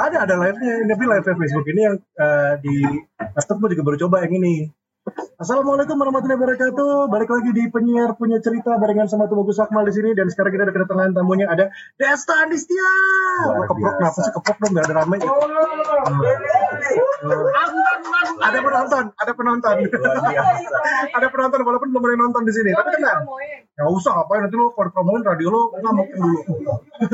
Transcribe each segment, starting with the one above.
ada ada live-nya. Tapi live Facebook ini yang eh, di gue juga baru coba yang ini Assalamualaikum warahmatullahi wabarakatuh. Balik lagi di penyiar punya cerita barengan sama Tuh Bagus Akmal di sini dan sekarang kita ada kedatangan tamunya ada Desta Andistia. Keprok kenapa sih keprok dong nggak ada ramai. ada penonton, ada penonton. ada penonton walaupun belum ada nonton di sini. Tapi tenang. Nggak usah ngapain nanti lo kalau promoin radio lo ngamuk dulu.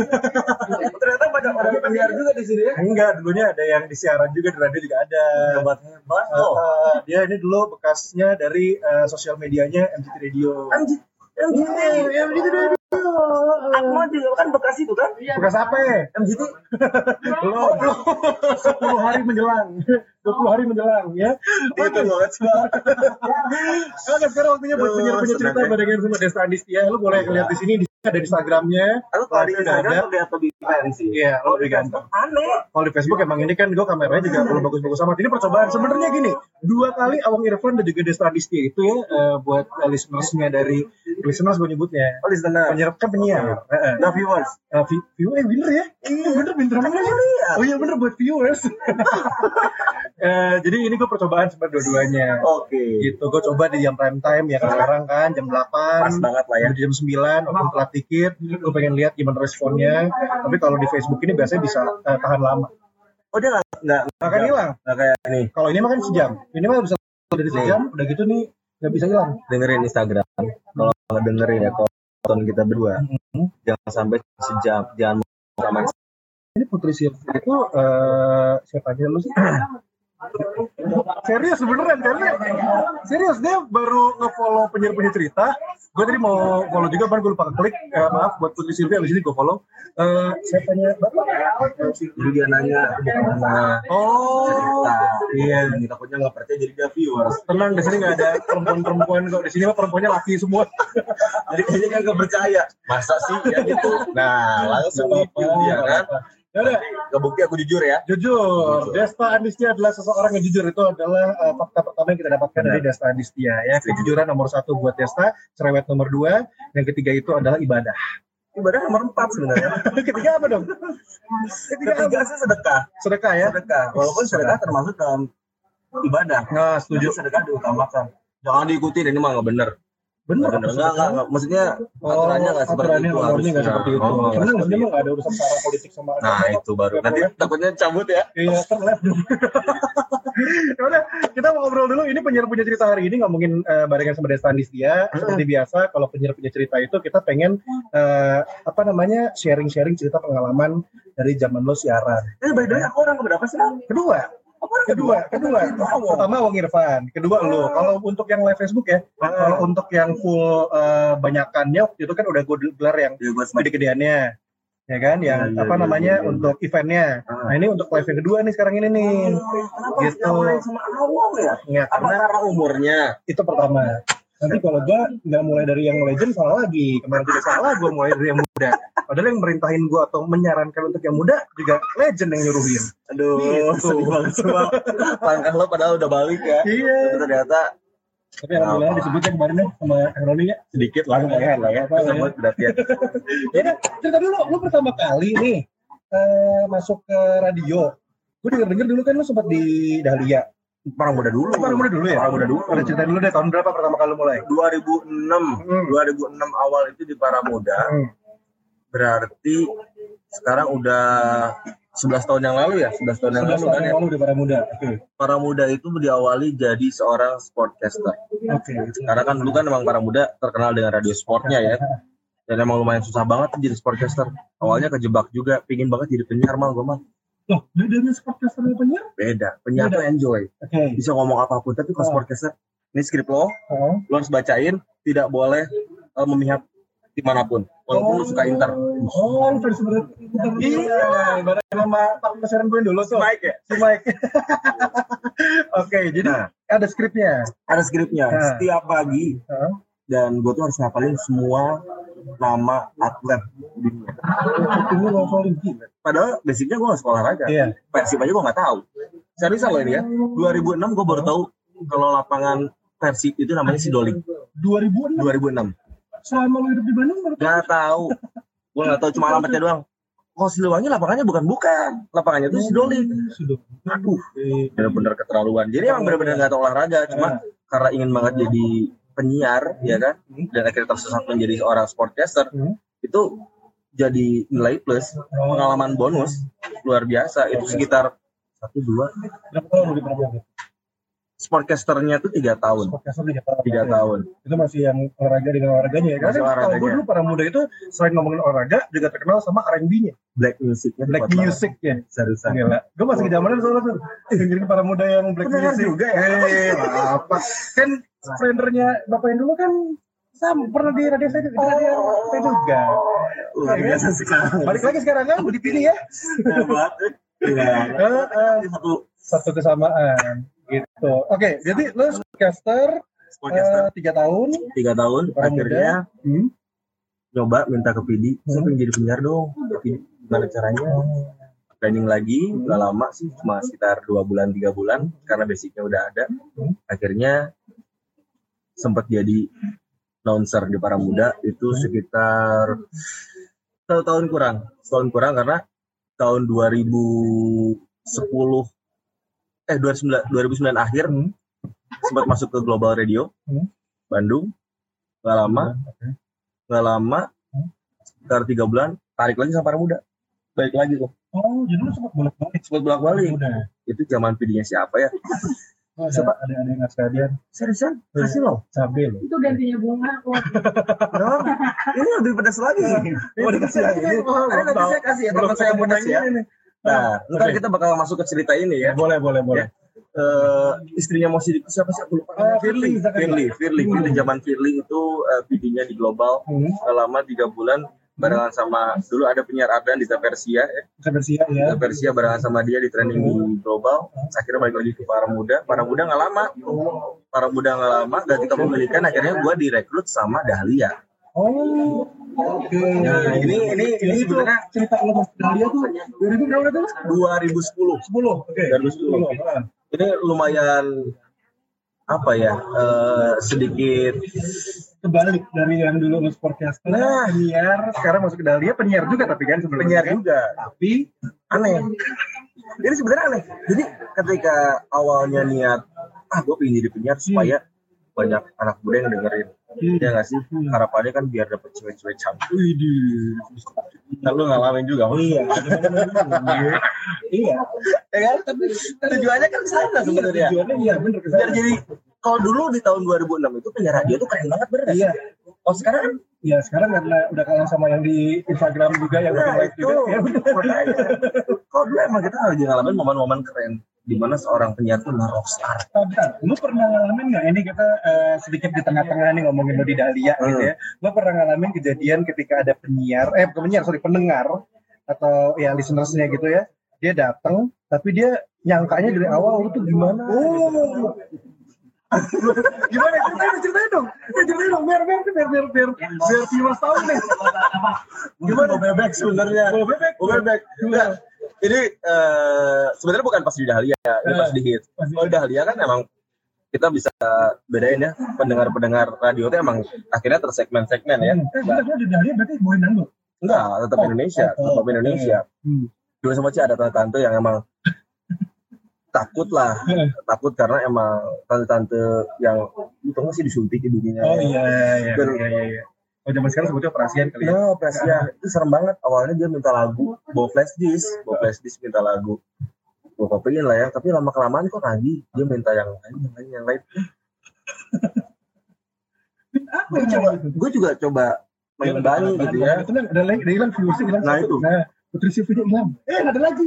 Ternyata banyak orang penyiar juga di sini ya. Enggak, dulunya ada yang di siaran juga di radio juga ada. Hebat hebat Uh, uh, dia ini dulu bekasnya dari uh, sosial medianya MCT Radio. Anjir. Iya, MCT Radio. Akmal juga kan bekas itu kan? Bekas apa? MGT. Lo, lo 10 hari menjelang. 20 hari menjelang ya. Itu banget sih. Oke, sekarang waktunya buat penyiar-penyiar cerita senang ya. barengan sama Desta Andistia. Lo boleh lihat di sini ada di Instagramnya. Aku kalau di Instagram ada. lebih keren sih. Iya, lo lebih ganteng. Aneh. Kalau di Facebook emang ini kan gue kameranya juga belum bagus-bagus amat. Ini percobaan. Sebenarnya gini, dua kali Awang Irfan dan juga Desta Adistia itu ya eh, buat eh, listeners-nya dari listeners gue nyebutnya. Oh, listener. Penyiar kan penyiar. Heeh. Nah, viewers. Eh, view eh bener ya? Iya bener bener bener. Oh iya bener buat viewers. Jadi ini gue percobaan sama dua-duanya. Oke. Gitu, gue coba di jam prime time ya kan sekarang kan jam 8 Pas banget lah ya. di jam 9 walaupun telat dikit gue pengen lihat gimana responnya. Tapi kalau di Facebook ini biasanya bisa eh, tahan lama. Oh, dia nggak nggak akan hilang. nggak kayak ini. kalau ini mah kan sejam. Ini mah bisa dari sejam udah gitu nih nggak bisa hilang. Dengerin Instagram. Kalau nggak dengerin ya, kalau nonton kita berdua, jangan sampai sejam, jangan sama ini Putri Sirvi itu eh siapa aja lu sih serius beneran serius serius dia baru nge-follow penyiar punya cerita gue tadi mau follow juga kan gue lupa klik Eh, maaf buat Putri Sirvi abis ini gue follow siapanya bapak Jadi dia nanya oh Iya, takutnya nggak percaya jadi dia viewers. tenang di sini nggak ada perempuan-perempuan kok di sini mah perempuannya laki semua Jadi kayaknya nggak percaya. Masa sih ya gitu. Nah, langsung dia kan. Apa-apa. Ya udah, Kebukti aku jujur ya. Jujur, Desta Andistia adalah seseorang yang jujur itu adalah uh, fakta pertama yang kita dapatkan dari Desta Andistia ya. Kejujuran nomor satu buat Desta, cerewet nomor dua, yang ketiga itu adalah ibadah. Ibadah nomor empat sebenarnya. ketiga apa dong? Ketiga? Ketiga sih sedekah. Sedekah ya. Sedekah. Walaupun sedekah termasuk dalam ibadah. Nah, Setuju setuju. sedekah diutamakan. Jangan diikuti ini mah nggak bener. Bener. Nggak, nggak, nggak, nggak. Maksudnya Oh, aturannya nggak seperti aturannya, itu nggak harusnya. seperti itu. Oh, nggak Karena maksudnya itu. mah nggak ada urusan secara politik sama Nah itu baru. Nanti takutnya cabut ya. Iya, terlep. Ya udah, kita mau ngobrol dulu. Ini penyiar punya cerita hari ini ngomongin eh, barengan sama Desta Andistia. Seperti biasa, kalau penyiar punya cerita itu kita pengen eh, apa namanya sharing-sharing cerita pengalaman dari zaman lo siaran. Eh by the way, aku orang keberapa sih? Kedua, kedua, kedua. Pertama Wong Irfan, kedua lo. Kalau untuk yang live Facebook ya, kalau untuk yang full eh, banyakannya waktu itu kan udah gue gelar yang Ya sebagai gede-gedeannya ya kan yang Iya, iya, apa iya, namanya iya. untuk eventnya Ah. nah ini untuk live yang kedua nih sekarang ini nih Kenapa Gitu. sama awal ya? ya karena karena umurnya? itu pertama nanti kalau gua nggak mulai dari yang legend salah lagi kemarin juga salah gua mulai dari yang muda padahal yang merintahin gua atau menyarankan untuk yang muda juga legend yang nyuruhin Aduh, Gitu. sedih banget semua. Langkah lo padahal udah balik ya. iya Tapi ternyata tapi alhamdulillah disebutnya kemarin ya sama Kang Roni ya sedikit lah lumayan lah ya. Apa ya? Berarti ya. ya cerita dulu lu pertama kali nih eh, masuk ke radio gue denger denger dulu kan lu sempat di Dahlia Para muda dulu. Para muda dulu ya? Para muda dulu. Ada cerita dulu deh tahun berapa pertama kali mulai? 2006. Hmm. 2006 awal itu di Para Muda. Hmm. Berarti sekarang udah 11 tahun yang lalu ya, 11 tahun yang 11 lalu tahun kan ya. yang lalu di para muda. Oke. Para Muda itu diawali jadi seorang sportcaster. Oke. Karena kan dulu kan emang Para Muda terkenal dengan radio sportnya ya. Dan emang lumayan susah banget jadi sportcaster. Awalnya kejebak juga, pingin banget jadi penyiar mal gue mah. Loh, bedanya sportcaster sama penyiar? Beda, penyiar tuh enjoy. Oke. Bisa ngomong apa pun, tapi kalau Oh. sportcaster, ini skrip lo, Oh. lo harus bacain, tidak boleh eh, memihak di mana pun. Walaupun lo suka inter. Oh, lu versi berat. Iya, bareng sama Pak Pesaran gue dulu tuh. Mike ya? Si Mike. Oke, jadi Nah. ada skripnya. Ada skripnya, Nah. setiap pagi. Hah? Dan gue tuh harus ngapalin semua nama atlet dunia. Tunggu ngomongin gila. Padahal basicnya gue gak sekolah olahraga. Iya. Persib aja gue gak tahu. Seriusan loh ini ya. 2006 gue baru tahu kalau lapangan Persib itu namanya Sidolik. 2006. 2006. Selama lu hidup di Bandung baru Gak tahu. gue nggak tahu cuma alamatnya doang kok Siliwangi lapangannya bukan bukan lapangannya itu Sidoli Sudah. aduh bener-bener keterlaluan jadi emang bener-bener nggak tahu olahraga cuma karena ingin banget jadi penyiar ya kan dan akhirnya tersesat menjadi seorang sportcaster Hmm. itu jadi nilai plus pengalaman bonus luar biasa itu sekitar satu dua Berapa tahun di Pramuda? sportcasternya tuh tiga tahun tiga tahun. tiga tahun Itu masih yang olahraga dengan olahraganya ya. Karena Masih kalau olahraganya. gue dulu para muda itu selain ngomongin olahraga juga terkenal sama R&B-nya, black musicnya black kuat banget. music ya. seriusan Gila. Gue masih kejamanan soalnya tuh. Dengerin para muda yang black Beneran music. juga ya? Eh, apa? Kan friendernya bapak yang dulu kan sama pernah di radio saya, di radio saya juga. luar biasa sih Balik lagi sekarang kan, mau dipilih ya. hebat Iya. Satu satu kesamaan gitu. Oke, jadi lo podcaster sportcaster eh, tiga tahun. tiga tahun akhirnya Hmm. nyoba minta ke PD saya Hmm. pengen jadi penyiar dong PD gimana caranya training lagi Hmm. nggak lama sih cuma sekitar dua bulan tiga bulan karena basicnya udah ada Hmm. akhirnya sempat jadi announcer di para muda itu sekitar satu tahun kurang setahun kurang karena tahun 2010 eh 2009 2009 akhir Hmm. sempat masuk ke Global Radio Hmm. Bandung nggak lama nggak lama Hmm. sekitar tiga bulan tarik lagi sama para muda balik lagi tuh Oh, jadi lu sempat bolak balik. sempat bolak balik itu zaman PD-nya siapa ya Oh, ada, Siapa? ada ada yang ngasih hadiah. Seriusan kasih loh cabe loh. itu gantinya bunga kok Dong, ini lebih pedas lagi. Oh, dikasih lagi. Ini nanti saya kasih. Ya teman saya pedas ya? nah ntar Oke. kita bakal masuk ke cerita ini ya. Boleh, boleh, boleh. Eh, istrinya mau sidik siapa sih? Aku lupa Oh, Firly Firly, Firly Firly. Hmm. Firly zaman Firly itu eh, PD-nya di global. Hmm. Nggak lama tiga bulan barengan sama dulu ada penyiar Ardan di Persia ya bersiap ya. Kita Persia barengan sama dia di training di global akhirnya balik lagi ke para muda para muda nggak lama para muda nggak lama ganti kepemilikan akhirnya gue direkrut sama Dahlia Oh, oke. Nah, ini ini ini itu sebenarnya cerita lo mas Dahlia tuh 2000 berapa tuh? 2010 10. Oke. 2010. Ah. ini lumayan apa ya eh, sedikit Kebalik dari yang dulu lu sportcaster, Nah. penyiar, sekarang masuk ke Dahlia penyiar juga tapi kan sebenarnya. penyiar kan? juga Tapi aneh jadi sebenarnya aneh jadi ketika awalnya niat ah gue pengen jadi penyiar supaya banyak anak muda yang dengerin Hmm. ya nggak sih Hmm. harapannya kan biar dapet cewek-cewek cantik Widih. Nah, lu ngalamin juga Iya. iya. ya kan tapi tujuannya kan sana sebenarnya Tujuannya iya bener biar jadi kalau dulu di tahun 2006 itu penyiar radio tuh keren banget bener? Iya. oh sekarang Iya sekarang karena udah kalah sama yang di Instagram juga yang nah, itu juga. Ya makanya kalau dulu emang kita lagi ngalamin momen-momen keren di mana seorang penyiar tuh nah rockstar Ah, bentar. Lu pernah ngalamin nggak? Ini kita eh, sedikit di tengah-tengah nih ngomongin lo di Dahlia gitu ya. Lu pernah ngalamin kejadian ketika ada penyiar, eh bukan penyiar, sorry pendengar atau ya listenersnya gitu ya. Dia datang, tapi dia nyangkanya dari awal lu tuh gimana? Oh. Gimana? Ceritain ceritain dong. Eh, ceritain dong. Biar biar biar biar biar biar Timas tahu nih. Gimana? Bebek sebenarnya. Oh bebek Oh, bebek. Enggak. Ini eh, sebenarnya bukan pas di Dahlia, ini pas di hit. Kalau Dahlia kan emang kita bisa bedain ya. Pendengar-pendengar radio itu emang akhirnya tersegmen-segmen ya. eh bentar lu di Dahlia berarti boy dangdut? Enggak, tetap Oh, Indonesia, oh, tetap oke. Indonesia. Hmm. Juga sama sih ada tante-tante yang emang takut lah, Eh. takut karena emang tante-tante yang itu nggak sih disuntik hidungnya. oh iya iya Dan- iya iya iya oh zaman sekarang sebutnya operasian kali ya Nah, operasinya itu serem banget. Awalnya dia minta lagu, bawa flash disk, bawa flash disk minta lagu. Gue kopiin lah ya, tapi lama kelamaan kok lagi dia minta yang lain, yang lain, yang lain. Gue coba, gitu? gue juga coba mengimbangi gitu ya. Itu kan ada lagi, ada hilang viewersnya hilang Nah, itu. Nah, putri CV-nya hilang. Eh, ada lagi.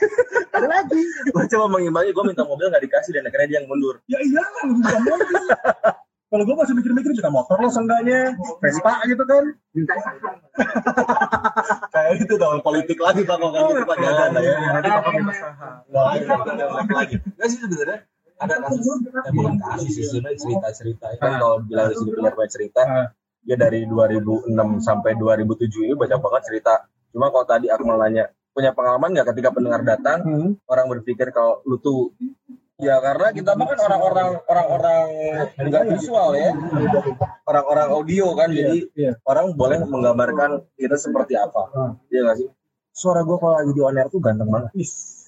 ada lagi. Gue coba mengimbangi, gue minta mobil nggak dikasih dan akhirnya dia yang mundur. Ya iya, bisa mobil. Kalau gue masih mikir-mikir kita motor lo seenggaknya, Vespa gitu kan. Kayak itu tahun politik lagi pak, kalau kayak gitu pak jangan lah ya. Nanti bapak minta saham. Lagi lagi. Nggak sih sebenarnya ada kasus, eh, bukan kasus sih sebenarnya cerita-cerita. Kan kalau bilang di sini punya banyak cerita, Ah. dia dari 2006 sampai 2007 ini banyak banget cerita. Cuma kalau tadi Akmal nanya, punya pengalaman nggak ketika pendengar datang, Hmm. orang berpikir kalau lu tuh Ya karena kita mah kan orang-orang orang-orang nggak visual ya, orang-orang audio kan, jadi Iya. orang boleh menggambarkan kita seperti apa. Ah. Iya nggak sih? Suara gue kalau lagi di on air tuh ganteng banget. Is.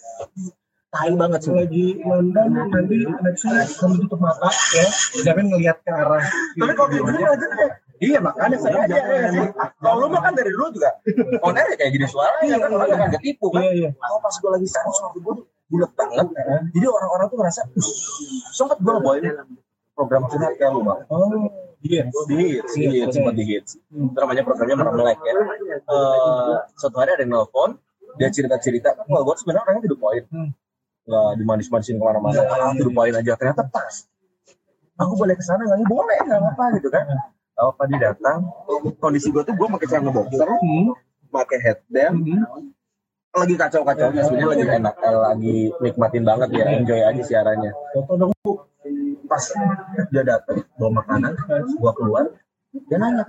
Tai banget sih. lagi London nanti nextnya kamu tutup mata ya jangan ngelihat ke arah Tapi kalau kayak gini aja deh. Iya makanya saya Iya, iya, iya. Kalau lu mah kan dari dulu juga on air ya kayak gini suaranya kan orang kan ketipu kan. Kalau pas gue lagi sana suara gue bulat banget. Jadi orang-orang tuh ngerasa, "Us, sempet gue bawain program curhat kayak lu bang. oh di hits, di hits, sempat di hits. Namanya programnya Meremelek ya. Eh, suatu hari ada yang nelfon, dia cerita-cerita, kan kalau gue sebenarnya orangnya to the point. Hmm. Nggak dimanis-manisin ke mana-mana, the point aja. Ternyata pas. Aku boleh ke sana nggak? Boleh, nggak apa-apa gitu kan. Apa dia datang, kondisi gue tuh gue pakai celana boxer, hmm. pakai headband, Hmm. lagi kacau-kacaunya sebenarnya lagi enak, eh, lagi nikmatin banget ya, enjoy aja siarannya. Pas dia datang bawa makanan, gua keluar, dia nanya,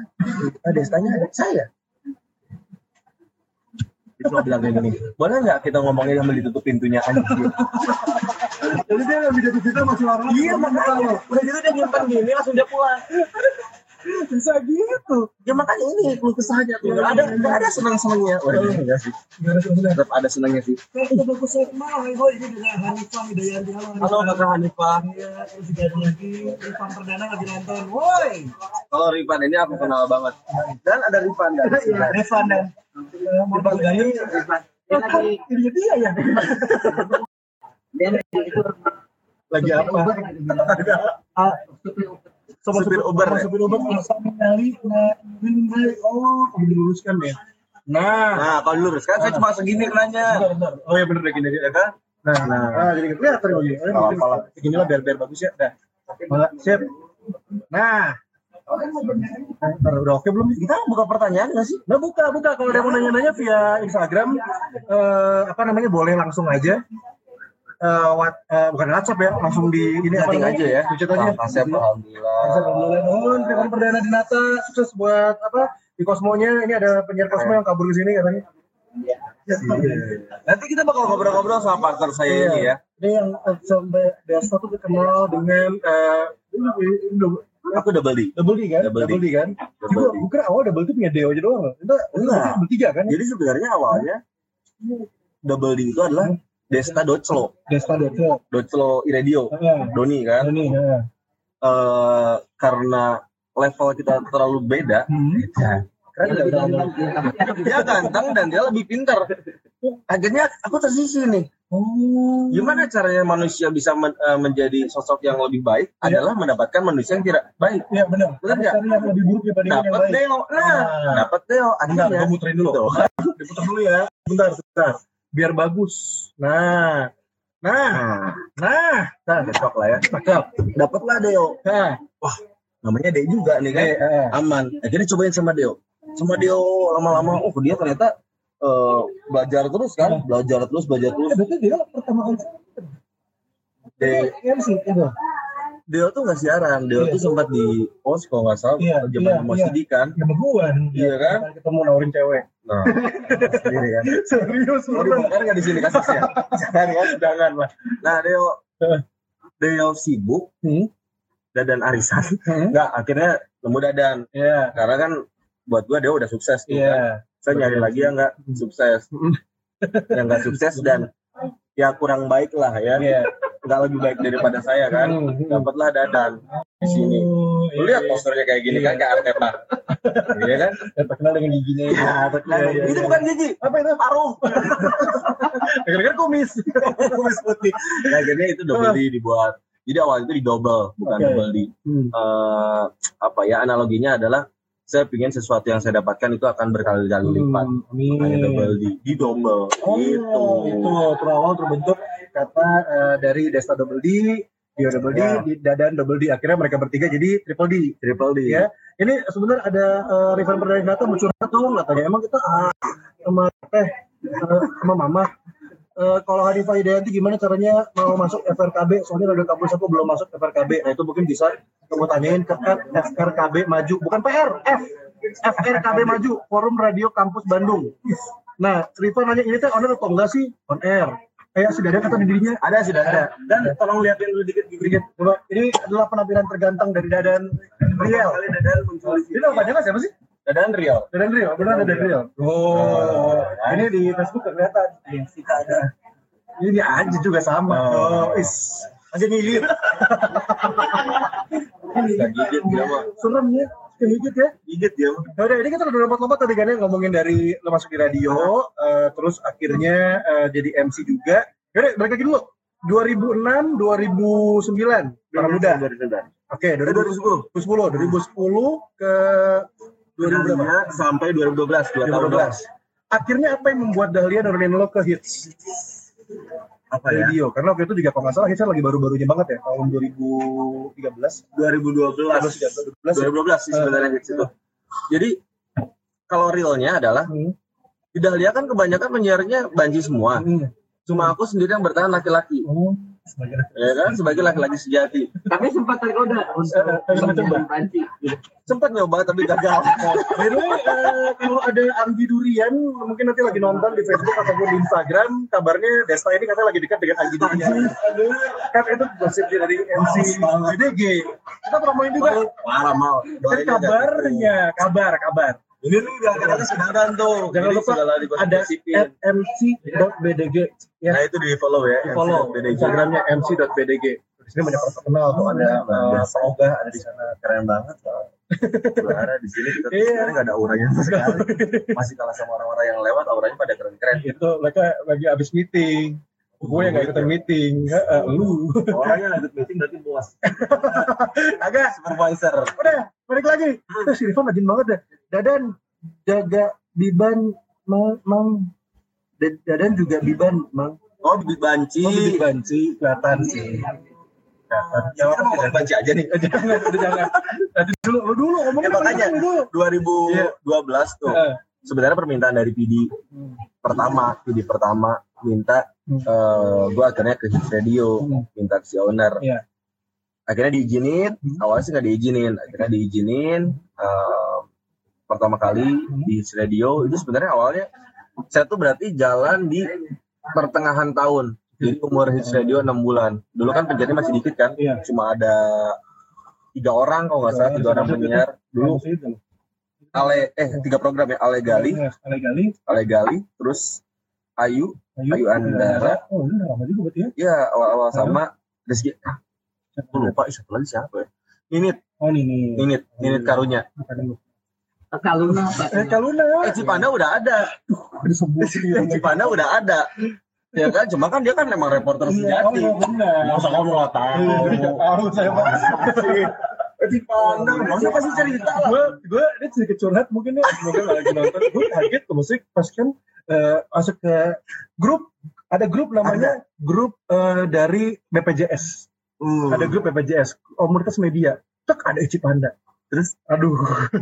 "Ah, Destanya ada saya. Cuma bilang kayak gini, boleh nggak kita ngomongin sambil ditutup pintunya anjir? jadi dia nggak bisa cerita masih orang Iya makanya, udah gitu dia nyimpan gini langsung dia pulang. Bisa gitu. Ya makanya ini keluh kesahnya tuh, nggak ada nggak ada senang senangnya. Wah, enggak sih, tetap ada senangnya sih. bagus saya kenal hai boy ini dengan Hanifah Hidayanti halo Halo kakak Hanifah. Iya, terus juga ada lagi Irfan Perdana lagi nonton. Woi. Kalau Rifan. Ini aku kenal banget. Dan ada Rifan dari sini. Irfan dan Irfan Gani ini dia ya? Lagi apa? Ah, sama Supir Uber, sama ya? supir Uber sama mengenali nah oh udah diluruskan ya nah Nah, kalau lurus kan saya cuma segini kenanya. bentar, bentar. oh ya bener deh gini ya kan nah nah ah, jadi kelihatan lagi oh, Kalau mungkin apalah. begini lah biar biar bagus ya dah Malah, sip nah Ntar udah oke belum nih? Kita buka pertanyaan nggak sih? Nah buka buka kalau ada yang mau nanya-nanya via Instagram eh, apa namanya boleh langsung aja eh what, eh, bukan WhatsApp ya langsung di ini Chatting namanya? aja ya. Di chat aja. Kasep, alhamdulillah. Alhamdulillah nuhun Trikon Perdana Dinata sukses buat apa di Kosmonya ini ada penyiar Kosmo yang kabur ke sini katanya. Nanti kita bakal ngobrol-ngobrol sama partner saya ini ya. Ini yang eh, sampai Desta tuh dikenal dengan eh double, Aku double D. double D kan? Double D. kan? Double Juga D. bukan awal double D punya Deo aja doang. Itu Enggak. double tiga kan? Jadi sebenarnya awalnya double D itu adalah Desta Doclo, Desta Deo. Doclo Iradio, Heeh. Doni kan. Ini heeh. Eh karena level kita terlalu beda, Hmm. ya, keren dia ganteng dan dia lebih pintar. Akhirnya aku tersisi nih. Oh. Gimana caranya manusia bisa men- eh, menjadi sosok yang lebih baik adalah mendapatkan manusia yang tidak baik. Iya benar. Benar nggak? Cari yang lebih buruk daripada yang Dapat baik. Deo, nah, Ah. dapat Deo. Bentar, Akhirnya, gue muterin dulu. Tuh. Diputar dulu ya. Bentar, bentar. Biar bagus. Nah. Nah. Nah, Nah. Nah, cocok lah ya. cakep. Dapatlah Deo. Nah. Namanya Deo juga nih kan. Eh. Aman. Akhirnya cobain sama Deo. Sama Deo lama-lama, oh dia ternyata eh, belajar terus kan, belajar terus, belajar terus. Eh, berarti dia pertama kali De- Deo tuh nggak siaran, Deo Iya. tuh sempat di pos kalau nggak salah, Iya, zaman iya, mau iya. sedih kan. Sama gua. Iya kan? Kali Ketemu nawarin cewek. Nah, sendiri kan. Serius, Mau dibongkar nggak di sini kasusnya? Jangan kan? Jangan lah. Nah, Deo, Eh. Deo sibuk, Hmm. Dadan arisan. Hmm. Nggak, akhirnya nemu Dadan. Iya. Karena kan buat gua Deo udah sukses tuh kan. Iya. Saya nyari lagi yang nggak sukses. Hmm. yang nggak sukses dan ya kurang baik lah ya. Iya. Nggak lebih baik daripada saya kan. Hmm, hmm. Dapatlah Dadan di sini. Lu lihat posternya kayak gini kan kayak Arteta. Iya kan? Terkenal dengan giginya. Ya, terkenal. Iya, iya, Itu iya. bukan gigi, Apa itu? paruh. Dengar-dengar kumis. kumis putih. Nah, akhirnya itu double D dibuat. Jadi awal itu di double, bukan Oke. double D. Hmm. Eh, apa ya analoginya adalah saya ingin sesuatu yang saya dapatkan itu akan berkali-kali lipat. Amin. Makanya double D, di double. Oh, gitu. itu terawal terbentuk kata eh, dari Desta Double D, Dio Double D, di Dadan Double D. Akhirnya mereka bertiga jadi Triple D. Triple D. Ya. Ini sebenarnya ada uh, Rifan Perdana mau curhat dong katanya. Emang kita ah, sama teh eh, sama mama Eh, kalau Hanifah Hidayanti gimana caranya mau masuk FRKB? Soalnya Radio Kampus aku belum masuk FRKB. Nah itu mungkin bisa kamu tanyain ke FRKB Maju, bukan PR, F FRKB Maju, Forum Radio Kampus Bandung. Nah, Rifan nanya ini teh on air atau enggak sih? On air. Kayak si Dadan atau di dirinya Ada sih Ada. ada. Dan tolong liatin dulu dikit. Dikit. Coba, ini adalah penampilan terganteng dari Dadan Riel Kali Dadan muncul di ini sini. nama panjangnya siapa sih? Dadan Riau. Dadan Riel, benar ada Dadan Riel oh ini di Facebook kelihatan Kita ada. ini aja juga sama oh, is aja ngilir Bisa gigit dia mah. serem ya kegigit ya Gigit. Nah, udah ini kita udah lompat-lompat tadi kan ya ngomongin dari lo masuk di radio, eh, terus akhirnya eh, jadi MC juga. Yaudah, balik lagi dulu. 2006, 2009, para muda. Oke, 2010, 2010, 2010 ke 2000 berapa? Dahlia sampai 2012, 2 tahun 2012. Akhirnya apa yang membuat Dahlia nurunin lo ke hits Apa ya? radio? Karena waktu itu juga kalau nggak salah lagi baru-barunya banget ya, tahun 2013. 2012. 2012 sih sebenarnya hits itu. Jadi kalau realnya adalah Hmm. di Dahlia kan kebanyakan penyiarnya banci semua. Hmm. Cuma aku sendiri yang bertahan laki-laki. Oh, sebagai Ya kan sebagai laki-laki sejati. Tapi sempat tergoda untuk Eh, eh, mencoba. Sempat nyoba tapi gagal. By the way, eh, kalau ada Anggi Durian, mungkin nanti lagi nonton di Facebook ataupun di Instagram, kabarnya Desta ini katanya lagi dekat dengan Anggi Durian. kan itu gosip dari MC BDG. Kita promoin juga. Parah mal. Kan kabarnya, kabar, kabar. Ini nih gara-gara sedangkan tuh. Jangan lupa ada at mc.bdg. Ya, Nah itu di follow ya. di follow. Instagramnya mc.bdg. Di sini banyak orang terkenal tuh ada eh, Pak Ogah ada di sana. Keren banget. Suara di sini kita Iya. nggak ada auranya sama sekali. Masih kalah sama orang-orang yang lewat auranya pada keren-keren. Itu mereka lagi habis meeting. Gue yang gak ikutan meeting, Heeh, lu. Orangnya lanjut meeting berarti bos. Agak Supervisor. udah balik lagi Terus si Rifan rajin banget deh Dadan jaga biban mang, mang. Da- Dadan juga biban mang Oh bibit banci. oh bibit banci kelihatan sih kelihatan Ya orang mau banci aja nih. jangan udah jangan nanti dulu lu dulu ngomongin Ya, makanya. dulu 2012 tuh. Sebenarnya permintaan dari PD pertama, PD pertama minta Hmm. eh gue akhirnya ke Hits Radio, Hmm. minta ke si owner. Iya. Akhirnya diizinin, Hmm. awalnya sih nggak diizinin, akhirnya diizinin. eh, pertama kali Hmm. di Hits Radio itu sebenarnya awalnya saya tuh berarti jalan di pertengahan tahun. Jadi umur Hits Radio 6 bulan. Dulu kan penjara masih dikit kan, Iya. cuma ada tiga orang kalau nggak salah tiga orang penyiar. Dulu Ale eh tiga program ya Ale Gali, Ale Gali Ale Gali, terus Ayu, Ayu Andara. oh ini udah lama juga berarti ya ya awal-awal sama Rizky. Ah, aku lupa satu lagi siapa ya? Ninit, oh ini nih Ninit, Ninit Karunya. Dulu. Kaluna eh Kaluna Eh Cipanda udah ada, disebut Cipanda udah ada. Ya kan, cuma kan dia kan memang reporter Iya, sejati. oh, benar. Masa kamu nggak tahu? Iya, tahu saya mas. Cipanda, maksudnya pasti cerita lah. gue gue ini sedikit curhat mungkin ya mungkin lagi nonton. Gue kaget ke musik pas kan eh, masuk ke grup ada grup namanya grup eh, dari BPJS Hmm. ada grup BPJS komunitas media. Tek ada Ici Panda. Terus? Aduh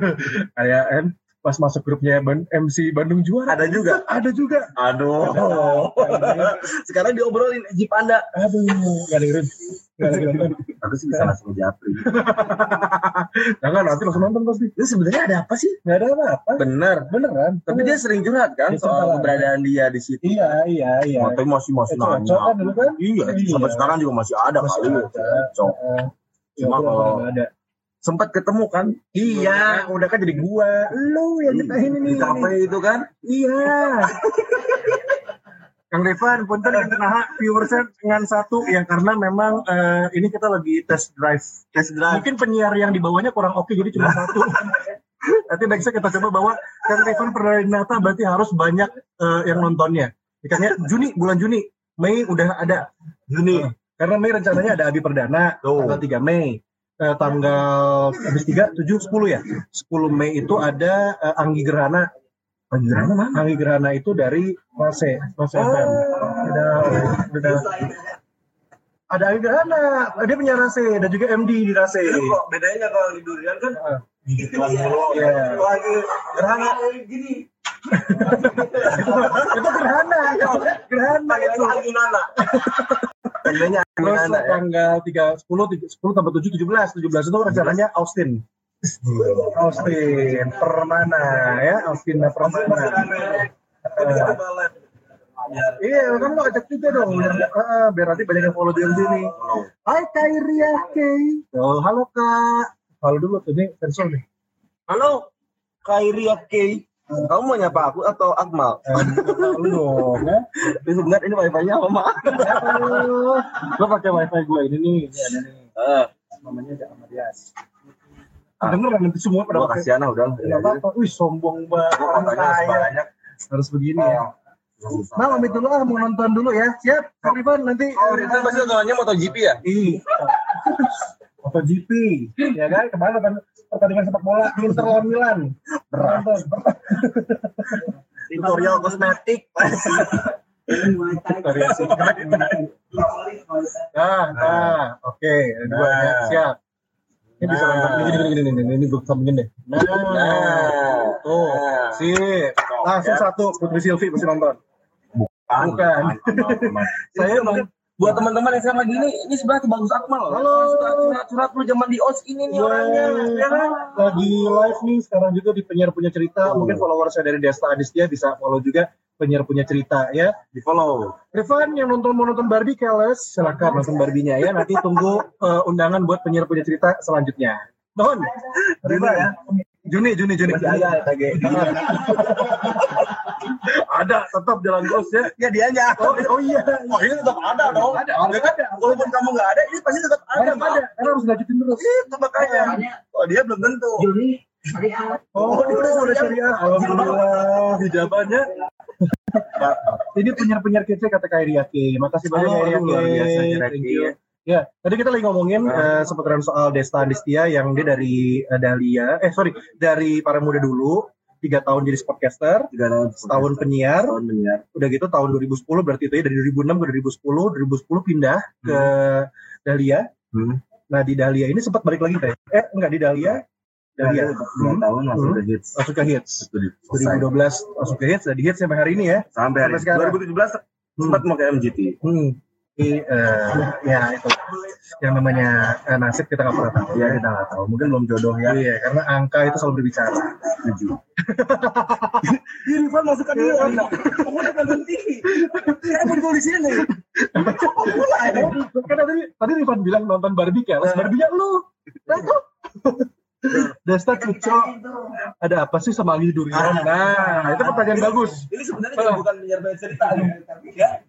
kayak kan pas masuk grupnya MC Bandung juara Ada juga. ada juga Aduh. Sekarang diobrolin Cipanda. aduh gak dengerin gak dengerin Aku sih bisa langsung japri. jangan nanti langsung nonton pasti Itu sebenarnya ada apa sih? nggak ada apa-apa Bener. beneran Tapi dia sering curhat kan soal keberadaan dia di situ. iya iya iya Tapi masih masih Eh, nanya. kan kan Iya, Iya. sampai sekarang juga masih ada Masih kali. ada. Cocok. Eh, Cuma ya, kalau- ada Sempat ketemu kan? iya udah kan jadi gua lu yang nyetahin ini Di kafe itu kan? iya Kang Devan, punten yang kena viewersnya dengan satu ya karena memang eh, ini kita lagi test drive. Test drive. Mungkin penyiar yang di bawahnya kurang oke jadi cuma satu. Nanti nextnya kita coba bawa Kang Devan Perdana berarti harus banyak eh, yang nontonnya. Ikannya Juni, bulan Juni, Mei udah ada. Juni. Karena Mei rencananya ada Abi Perdana, Tuh. tanggal 3 Mei. Eh, tanggal habis 3, 7, 10 ya. 10 Mei itu ada eh, Anggi Gerhana. Anggi Gerhana mana? Anggi Gerhana itu dari Rase, Rase FM. Ada, ada, ada Anggi Gerhana, dia punya Rase, dan juga MD di Rase. kok bedanya kalau di durian kan Ah, gitu dulu. Iya. Lagi gerhana gini. itu Gerhana, Gerhana itu. Bedanya Terus Anginana ya. tanggal 3, 10, 10 tambah 7, 17. 17 itu rencananya Austin. Austin Permana ya, Austin Permana. Live. Biar Iya, kan lo ajak juga dong. Biar, ah, biar nanti banyak yang follow di sini. Hai Kairia Kay. Oh, halo Kak. Halo dulu tuh nih sensor nih. Halo, Kairia K. Kamu mau nyapa aku atau Akmal? Eh, Lu dong ya. Ini wifi-nya Mama. Aduh, Lo pakai wifi gue ini nih. Ini ada nih. Eh, Namanya ada Amadias. Denger kan nanti semua pada pakai. kasihan ah udah. Gak apa-apa. Wih, sombong banget. Gua katanya kaya. banyak. Harus begini ya. Nah, pamit dulu ah, mau nonton dulu ya. Siap, Kak Rifan nanti. Oh, itu pasti nontonnya MotoGP ya? Iya. MotoGP, ya kan? Kemarin nonton pertandingan sepak bola Inter lawan Milan. Nonton. Tutorial kosmetik. Variasi. Nah, nah, oke, dua ya, Nah. siap. Ini bisa Nah. nonton ini gini gini gini ini gue sambungin deh. Nah, Nah. tuh, Nah. sip. Langsung Ya. satu Putri Silvi pasti nonton. Bukan. Saya emang buat teman-teman yang sama gini, ini sebenarnya bagus Akmal. Halo. Surat-surat lu zaman di OS ini nih orangnya. ya kan? lagi live nih sekarang juga di penyiar punya cerita. Mungkin follower saya dari Desta Adistia bisa follow juga penyiar punya cerita ya. Di follow. Rifan yang nonton mau nonton Barbie Keles, silakan nonton Barbie-nya ya. Nanti tunggu eh, undangan buat penyiar punya cerita selanjutnya. Mohon. Rifan ya. Juni, Juni, Juni. Masih ada. Ada, tetap jalan terus ya. Ya dianya. Oh, oh iya. Oh, ini tetap ada dong. Ada, Ya kan? Walaupun kamu nggak ada, ini pasti tetap ada. Ada, ada. Karena harus lanjutin terus. Itu makanya. Oh, dia belum tentu. Juni, syariah. Oh, dia udah udah syariah. Alhamdulillah, hijabannya. Ini penyiar-penyiar kece kata Kak Riaki. Makasih banyak Oh, biasa, Kak Thank you. Ya, tadi kita lagi ngomongin eh, seputaran soal Desta Adistia yang dia dari eh, Dahlia, eh sorry, dari para muda dulu, tiga tahun jadi sportcaster, Tiga tahun. setahun penyiar, Tahun penyiar. udah gitu tahun 2010 berarti itu ya dari 2006 ke 2010, 2010 pindah ke Dahlia. Hmm. Nah di Dahlia ini sempat balik lagi kayak, eh enggak di Dahlia, Dahlia Hmm. tahun masuk ke hits. masuk ke hits. Itu di- selesai. 2012 masuk ke hits, dan di hits sampai hari ini ya. Sampai hari Sampai sekarang. 2017 sempat mau ke MGT. Hmm. Ini, eh, ya itu yang namanya eh, nasib kita nggak pernah tahu. Ya kita nggak tahu. Mungkin belum jodoh ya. Iya, karena angka itu selalu berbicara. Setuju. Ini Rifan masukkan dia. Kamu udah TV. Saya mau di sini. Kan tadi tadi Rifan bilang nonton Barbie kan, Barbie-nya lu. Nah, tuh. Desta Cuco, ada apa sih sama Ali Durian? Nah, itu pertanyaan bagus. Ini sebenarnya bukan menyerbait cerita. Ya.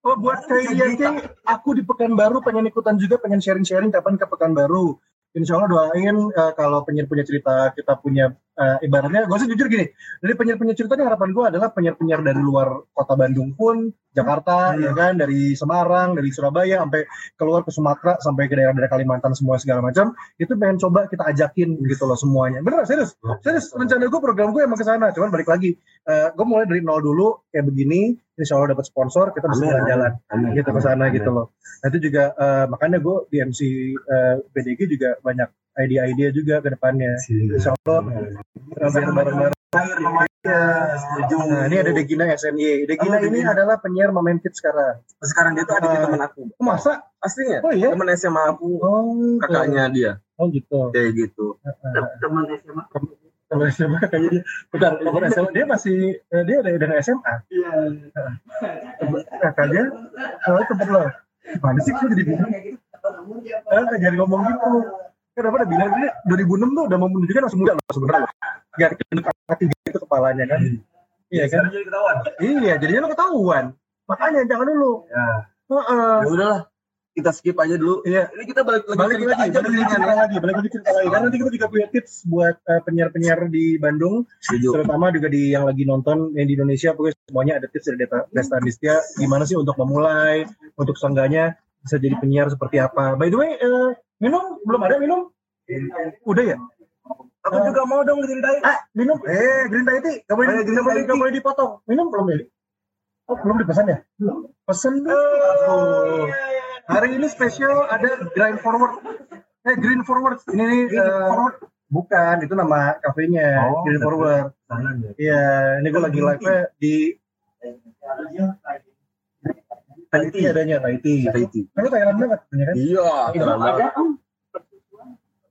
Oh, buat dia King, aku di Pekanbaru pengen ikutan juga, pengen sharing-sharing kapan ke Pekanbaru. Insya Allah doain eh, kalau penyiar punya cerita, kita punya eh, ibaratnya, gue sih jujur gini, dari penyiar-penyiar cerita ini harapan gue adalah penyiar-penyiar dari luar kota Bandung pun, Jakarta, Hmm. ya kan, dari Semarang, dari Surabaya, sampai keluar ke Sumatera, sampai ke daerah-daerah Kalimantan semua segala macam, itu pengen coba kita ajakin gitu loh semuanya. Bener, serius, serius, rencana gue program gue emang ke sana, cuman balik lagi, gue mulai dari nol dulu, kayak begini, insya Allah dapat sponsor, kita bisa jalan-jalan gitu ke sana gitu loh. Itu juga eh, makanya gue di MC eh, BDG juga banyak ide-ide juga ke depannya. Insya Allah bareng-bareng. Iya, setuju. Nah ini ada Degina SNY. Degina Oh, ini Degina. adalah penyiar Momen Kids sekarang. Sekarang dia tuh adik Ah. teman aku. Oh, masa? Aslinya. Oh iya? Temen SMA aku. Oh Kakaknya dia. Oh gitu. Kayak gitu. Teman SMA. Kalau SMA kayaknya dia. Bentar, kalau SMA dia masih eh, dia ada dengan SMA. Iya. Kakaknya, oh tempat lo. Mana sih kok jadi bilang? Eh, jangan ngomong gitu. Kenapa udah bilang ini 2006 tuh udah mau menunjukkan masih muda loh sebenarnya. Gak gendut hati gitu kepalanya kan. Iya kan? jadi ketahuan. Iya, jadinya lo ketahuan. Makanya jangan dulu. Ya. Heeh. Ya udahlah. Kita skip aja dulu. Iya. Ini kita balik lagi Balik cerita lagi, aja balik lagi cerita lagi, balik lagi cerita lagi. Karena nanti kita juga punya tips buat eh, penyiar-penyiar di Bandung, Setuju. terutama juga di yang lagi nonton yang di Indonesia, pokoknya semuanya ada tips dari Desta, Desta Adistia, gimana sih untuk memulai, untuk seenggaknya bisa jadi penyiar seperti apa. By the way, eh, minum belum ada minum? Udah ya? Aku juga mau dong ceritain. Ah, minum. Eh, green tea. Gak boleh, Ayo, green boleh, Thai gak boleh dipotong. Minum belum ya? Oh, belum dipesan ya? Pesan dong. Hari ini spesial ada grind forward. Eh, green forward. Ini nih, eh, bukan, itu nama kafenya. Oh, green forward. Iya, ini gue lagi live-nya di Tahiti adanya, Tahiti. Tahiti. Ini Thailand banget, ya kan? Iya. om.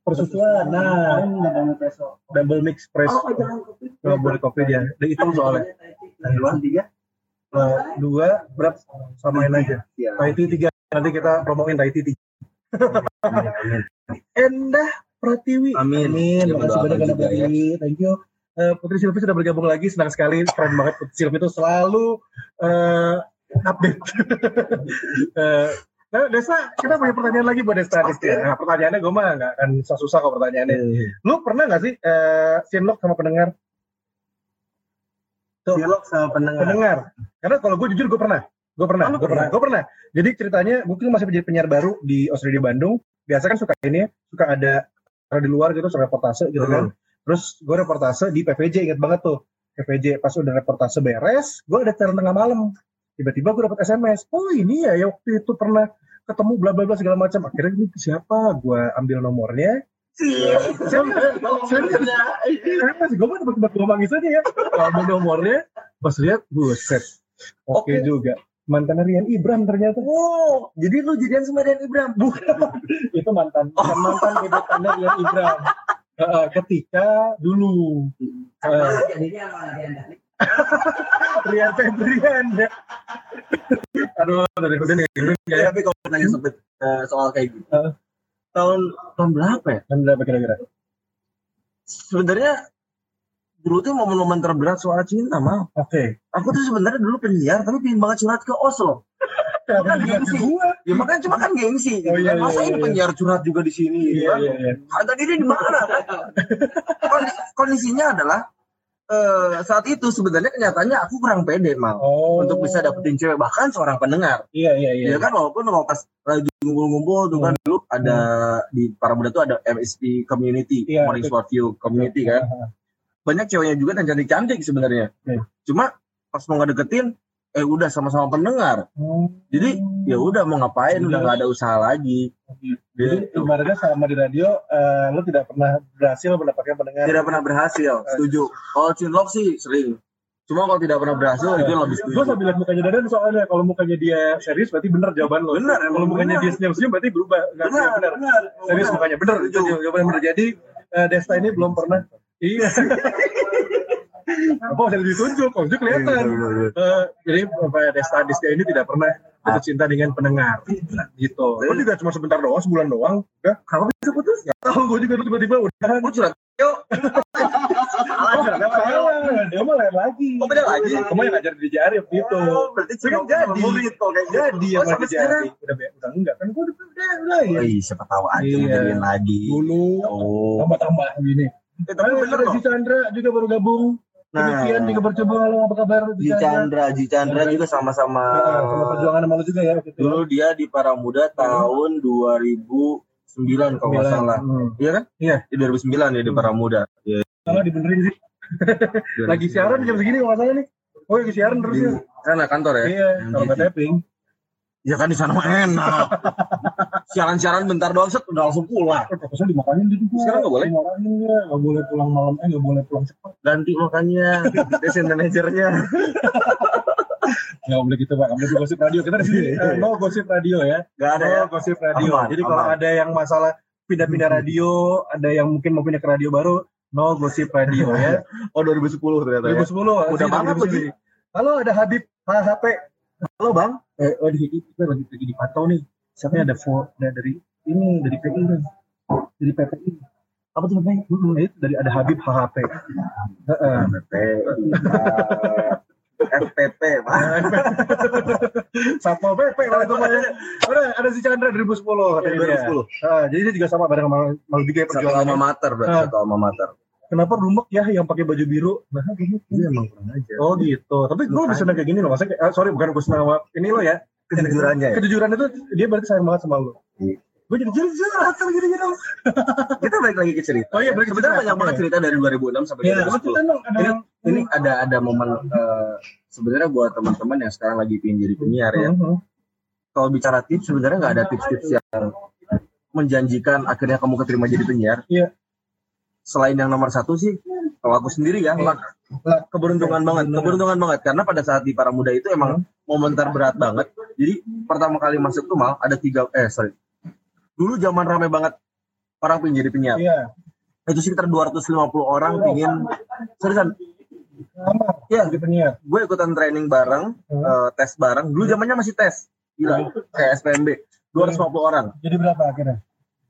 Persusuan, nah, double mix press. Oh, jangan kopi. Nggak boleh kopi dia, dia hitam soalnya. Taiwan tiga. Eh, dua berat samain aja. Ya. Taiti tiga nanti kita promoin Taiti tiga. Endah Pratiwi. Amin. Amin. Makasih doakan banyak ya. Pratiwi. Thank you. Eh, Putri Silvi sudah bergabung lagi, senang sekali, keren banget Putri Silvi itu selalu eh, update. Eh, nah, Desta, kita punya pertanyaan lagi buat Desta. Desta. Nah, pertanyaannya gue mah nggak akan susah-susah kok pertanyaannya. Lu pernah nggak sih eh, sinlok sama pendengar? Dialog sama pendengar. pendengar. Karena kalau gue jujur gue pernah, gue pernah, Oh, gue pernah, gue pernah. Jadi ceritanya mungkin masih menjadi penyiar baru di Australia Bandung. Biasa kan suka ini, ya, suka ada kalau di luar gitu, suka reportase gitu kan. Terus gue reportase di PVJ, inget banget tuh. PVJ pas udah reportase beres, gue ada siaran tengah malam. Tiba-tiba gue dapet SMS, oh ini ya, ya waktu itu pernah ketemu bla bla bla segala macam. Akhirnya ini siapa? Gue ambil nomornya. Serius, serius. Serius, gue mah tebak-tebak gue manggis aja ya. Ambil nomornya, pas lihat, buset. Oke Oke. juga. Mantan Rian Ibram ternyata. Oh, jadi lu jadian sama Rian Ibram? Bukan. itu mantan. Bukan mantan gebetannya Rian Ibram. Eh, ketika dulu eh, Jadinya sama Diana. Rian Febrian ya. Aduh, dari udah nih. Ya, ya. tapi kalau nanya sempet eh, soal kayak gitu, Heeh. tahun tahun berapa ya? Dan berapa kira-kira? Sebenarnya dulu tuh momen-momen terberat soal cinta mah. Oke. Aku tuh sebenarnya dulu penyiar, tapi pengen banget curhat ke Oslo. Ya, Kan gengsi. gua. Ya makanya cuma kan gengsi. Gitu. Oh, iya, kan. Masa iya, ini iya. penyiar curhat juga di sini. gitu Iya, kan. iya, iya. Harga diri di mana? Kondisi- kondisinya adalah eh, saat itu sebenarnya kenyataannya aku kurang pede mal Oh. untuk bisa dapetin cewek bahkan seorang pendengar. Iya, iya, iya. Ya kan walaupun kalau pas lagi ngumpul-ngumpul tuh kan dulu ada di para muda tuh ada MSP community, Iya, Morning. Sport View community kan. Banyak ceweknya juga dan cantik-cantik sebenarnya. Cuma pas mau ngedeketin eh udah sama-sama pendengar. Hmm. Jadi ya udah mau ngapain udah nggak ada usaha lagi. Jadi Gitu. ibaratnya sama di radio, eh, lo tidak pernah berhasil mendapatkan pendengar. Tidak pernah berhasil, setuju. Kalau cinlok sih sering. Cuma kalau tidak pernah berhasil itu yang lebih Gue setuju. sambil lihat mukanya Dadan soalnya kalau mukanya dia serius berarti bener jawaban lo. Bener, Kalau mukanya bener. dia senyum-senyum berarti berubah. Nggak Benar, bener. benar. Serius mukanya bener. Itu jawaban bener. Jadi eh, Desta ini belum pernah. Iya. Apa usah ditunjuk? Kalau itu kelihatan. Eh, jadi Bapak Desta Desta ini tidak pernah jatuh cinta dengan pendengar. Gitu. Lo juga cuma sebentar doang, sebulan doang. Udah. Kenapa bisa putus? Gak tahu gue juga tiba-tiba udah. Curhat. Yuk. Oh, salah. Dia mah lain lagi. Oh, beda lagi? Kamu yang ngajar di Jarif gitu. Oh, berarti kan jadi. Jadi Oh, yang sampai lagi sekarang? jadi. Udah be- udah enggak kan gue udah udah udah ya. Ih, siapa tahu aja Iya. ngejadiin lagi. Dulu Oh. tambah-tambah gini. Eh, tapi Eh, bener loh. si Chandra juga baru gabung. Nah, Demikian juga bercoba halo apa kabar Ji Chandra, Ji Chandra juga sama-sama. Nah, sama perjuangan sama lu juga ya waktu itu. Dulu dia di Para Muda tahun 2009 kalau nggak salah. Hmm. Iya kan? Iya. Di 2009 ya di Para Muda. Iya. Salah dibenerin sih. Lagi siaran jam segini kalau salah nih. Oh, lagi siaran terus Di ya. sana kantor ya? Iya, kalau nggak tapping. Ya kan di sana mah enak. Siaran-siaran bentar doang set udah langsung pulang. Eh, Fokusnya dimakanin dia juga. Sekarang nggak boleh? Dimarahin ya, nggak boleh pulang malam, eh nggak boleh pulang cepat. Ganti makanya desain manajernya. Nggak boleh gitu pak, nggak boleh gosip radio. Kita di sini eh, no gosip radio ya. Gak ada ya. Gosip radio. Aman, Jadi kalau ada yang masalah pindah-pindah radio, ada yang mungkin mau pindah ke radio baru, no gosip radio ya. Oh 2010 ternyata ya. 2010 Udah banget sini. Halo ada Habib HHP. Halo bang. Eh, oh di kita lagi lagi dipantau nih. Siapa ada fo ada dari ini dari PI nih. Dari PPI. Apa tuh namanya? Hmm, itu dari ada Habib HHP. Heeh. FPP Pak. Satpol PP lah itu mah ya. Udah ada si Chandra 2010 katanya dia. 2010. Ah, jadi dia juga sama bareng sama Maldiga Satu perjuangan. alma mater berarti satu alma mater. Kenapa Rumek ya yang pakai baju biru? Nah, gitu. Iya emang kurang aja. Oh gitu. Tapi gue bisa kayak gini loh. Maksudnya, eh, sorry bukan Kusnawa. Ini lo ya. Kejujurannya ya. Kejujuran itu dia berarti sayang banget sama lo. Iya. Gue jadi jujur, kalau gini gini. Kita balik lagi ke cerita. Oh iya, balik Sebenarnya banyak banget cerita dari 2006 sampai Iya, 2010. cerita dong. Ada Ini ini ada ada momen eh, sebenarnya buat teman-teman yang sekarang lagi pengen jadi penyiar ya. Mhm. Kalau bicara tips sebenarnya nggak ada tips-tips yang menjanjikan akhirnya kamu keterima jadi penyiar. Iya. Selain yang nomor satu sih, kalau aku sendiri ya, luck. Luck. keberuntungan banget, keberuntungan banget karena pada saat di para muda itu emang momen terberat banget. Jadi pertama kali masuk tuh mal ada tiga eh sorry. Dulu zaman rame banget orang pengen jadi penyiar. Iya. Itu sekitar 250 orang pingin seriusan. Iya. Penyiar. gue ikutan training bareng, Hmm. eh, tes bareng. Dulu zamannya masih tes. Gila, kayak SPMB. 250 orang. Jadi berapa akhirnya?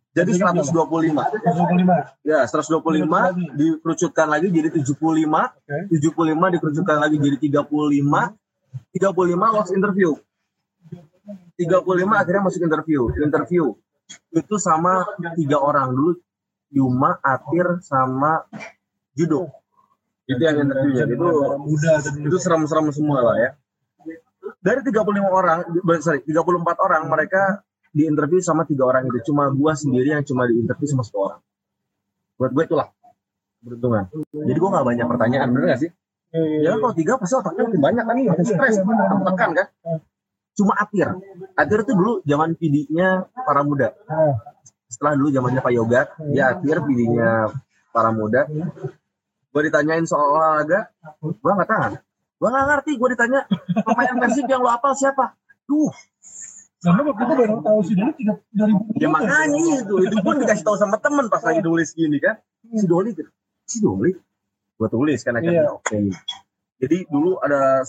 Jadi Jadi 125. 25. Ya, 125 dikerucutkan lagi jadi 75. Oke. 75 dikerucutkan lagi jadi 35. 35 lost interview. 35 akhirnya masuk interview. Interview itu sama tiga orang dulu Yuma, Atir, sama Judo. Itu yang interviewnya. Itu itu serem-serem semua lah ya. Dari 35 orang, di- sorry, 34 orang mereka diinterview sama tiga orang itu. Cuma gua sendiri yang cuma diinterview sama satu orang. Buat gue itulah beruntungan. Jadi gua nggak banyak pertanyaan, bener gak sih? Ya kalau tiga pasti otaknya lebih banyak kan, makin stres, tekan kan. Cuma Atir. Atir itu dulu zaman PD-nya para muda. Ah, Setelah dulu zamannya Pak Yoga, dia Atir PD-nya para muda. Gue ditanyain soal olahraga, gue nggak tahan. Gue nggak ngerti, gue ditanya pemain persib yang lo apal siapa? Duh, lu waktu itu baru tahu si Doni tiga dari ya makanya itu, itu pun dikasih tahu sama temen pas lagi nulis gini kan. Si Doli, gitu. si Doli, gue tulis kan akhirnya Iya. oke. Jadi dulu ada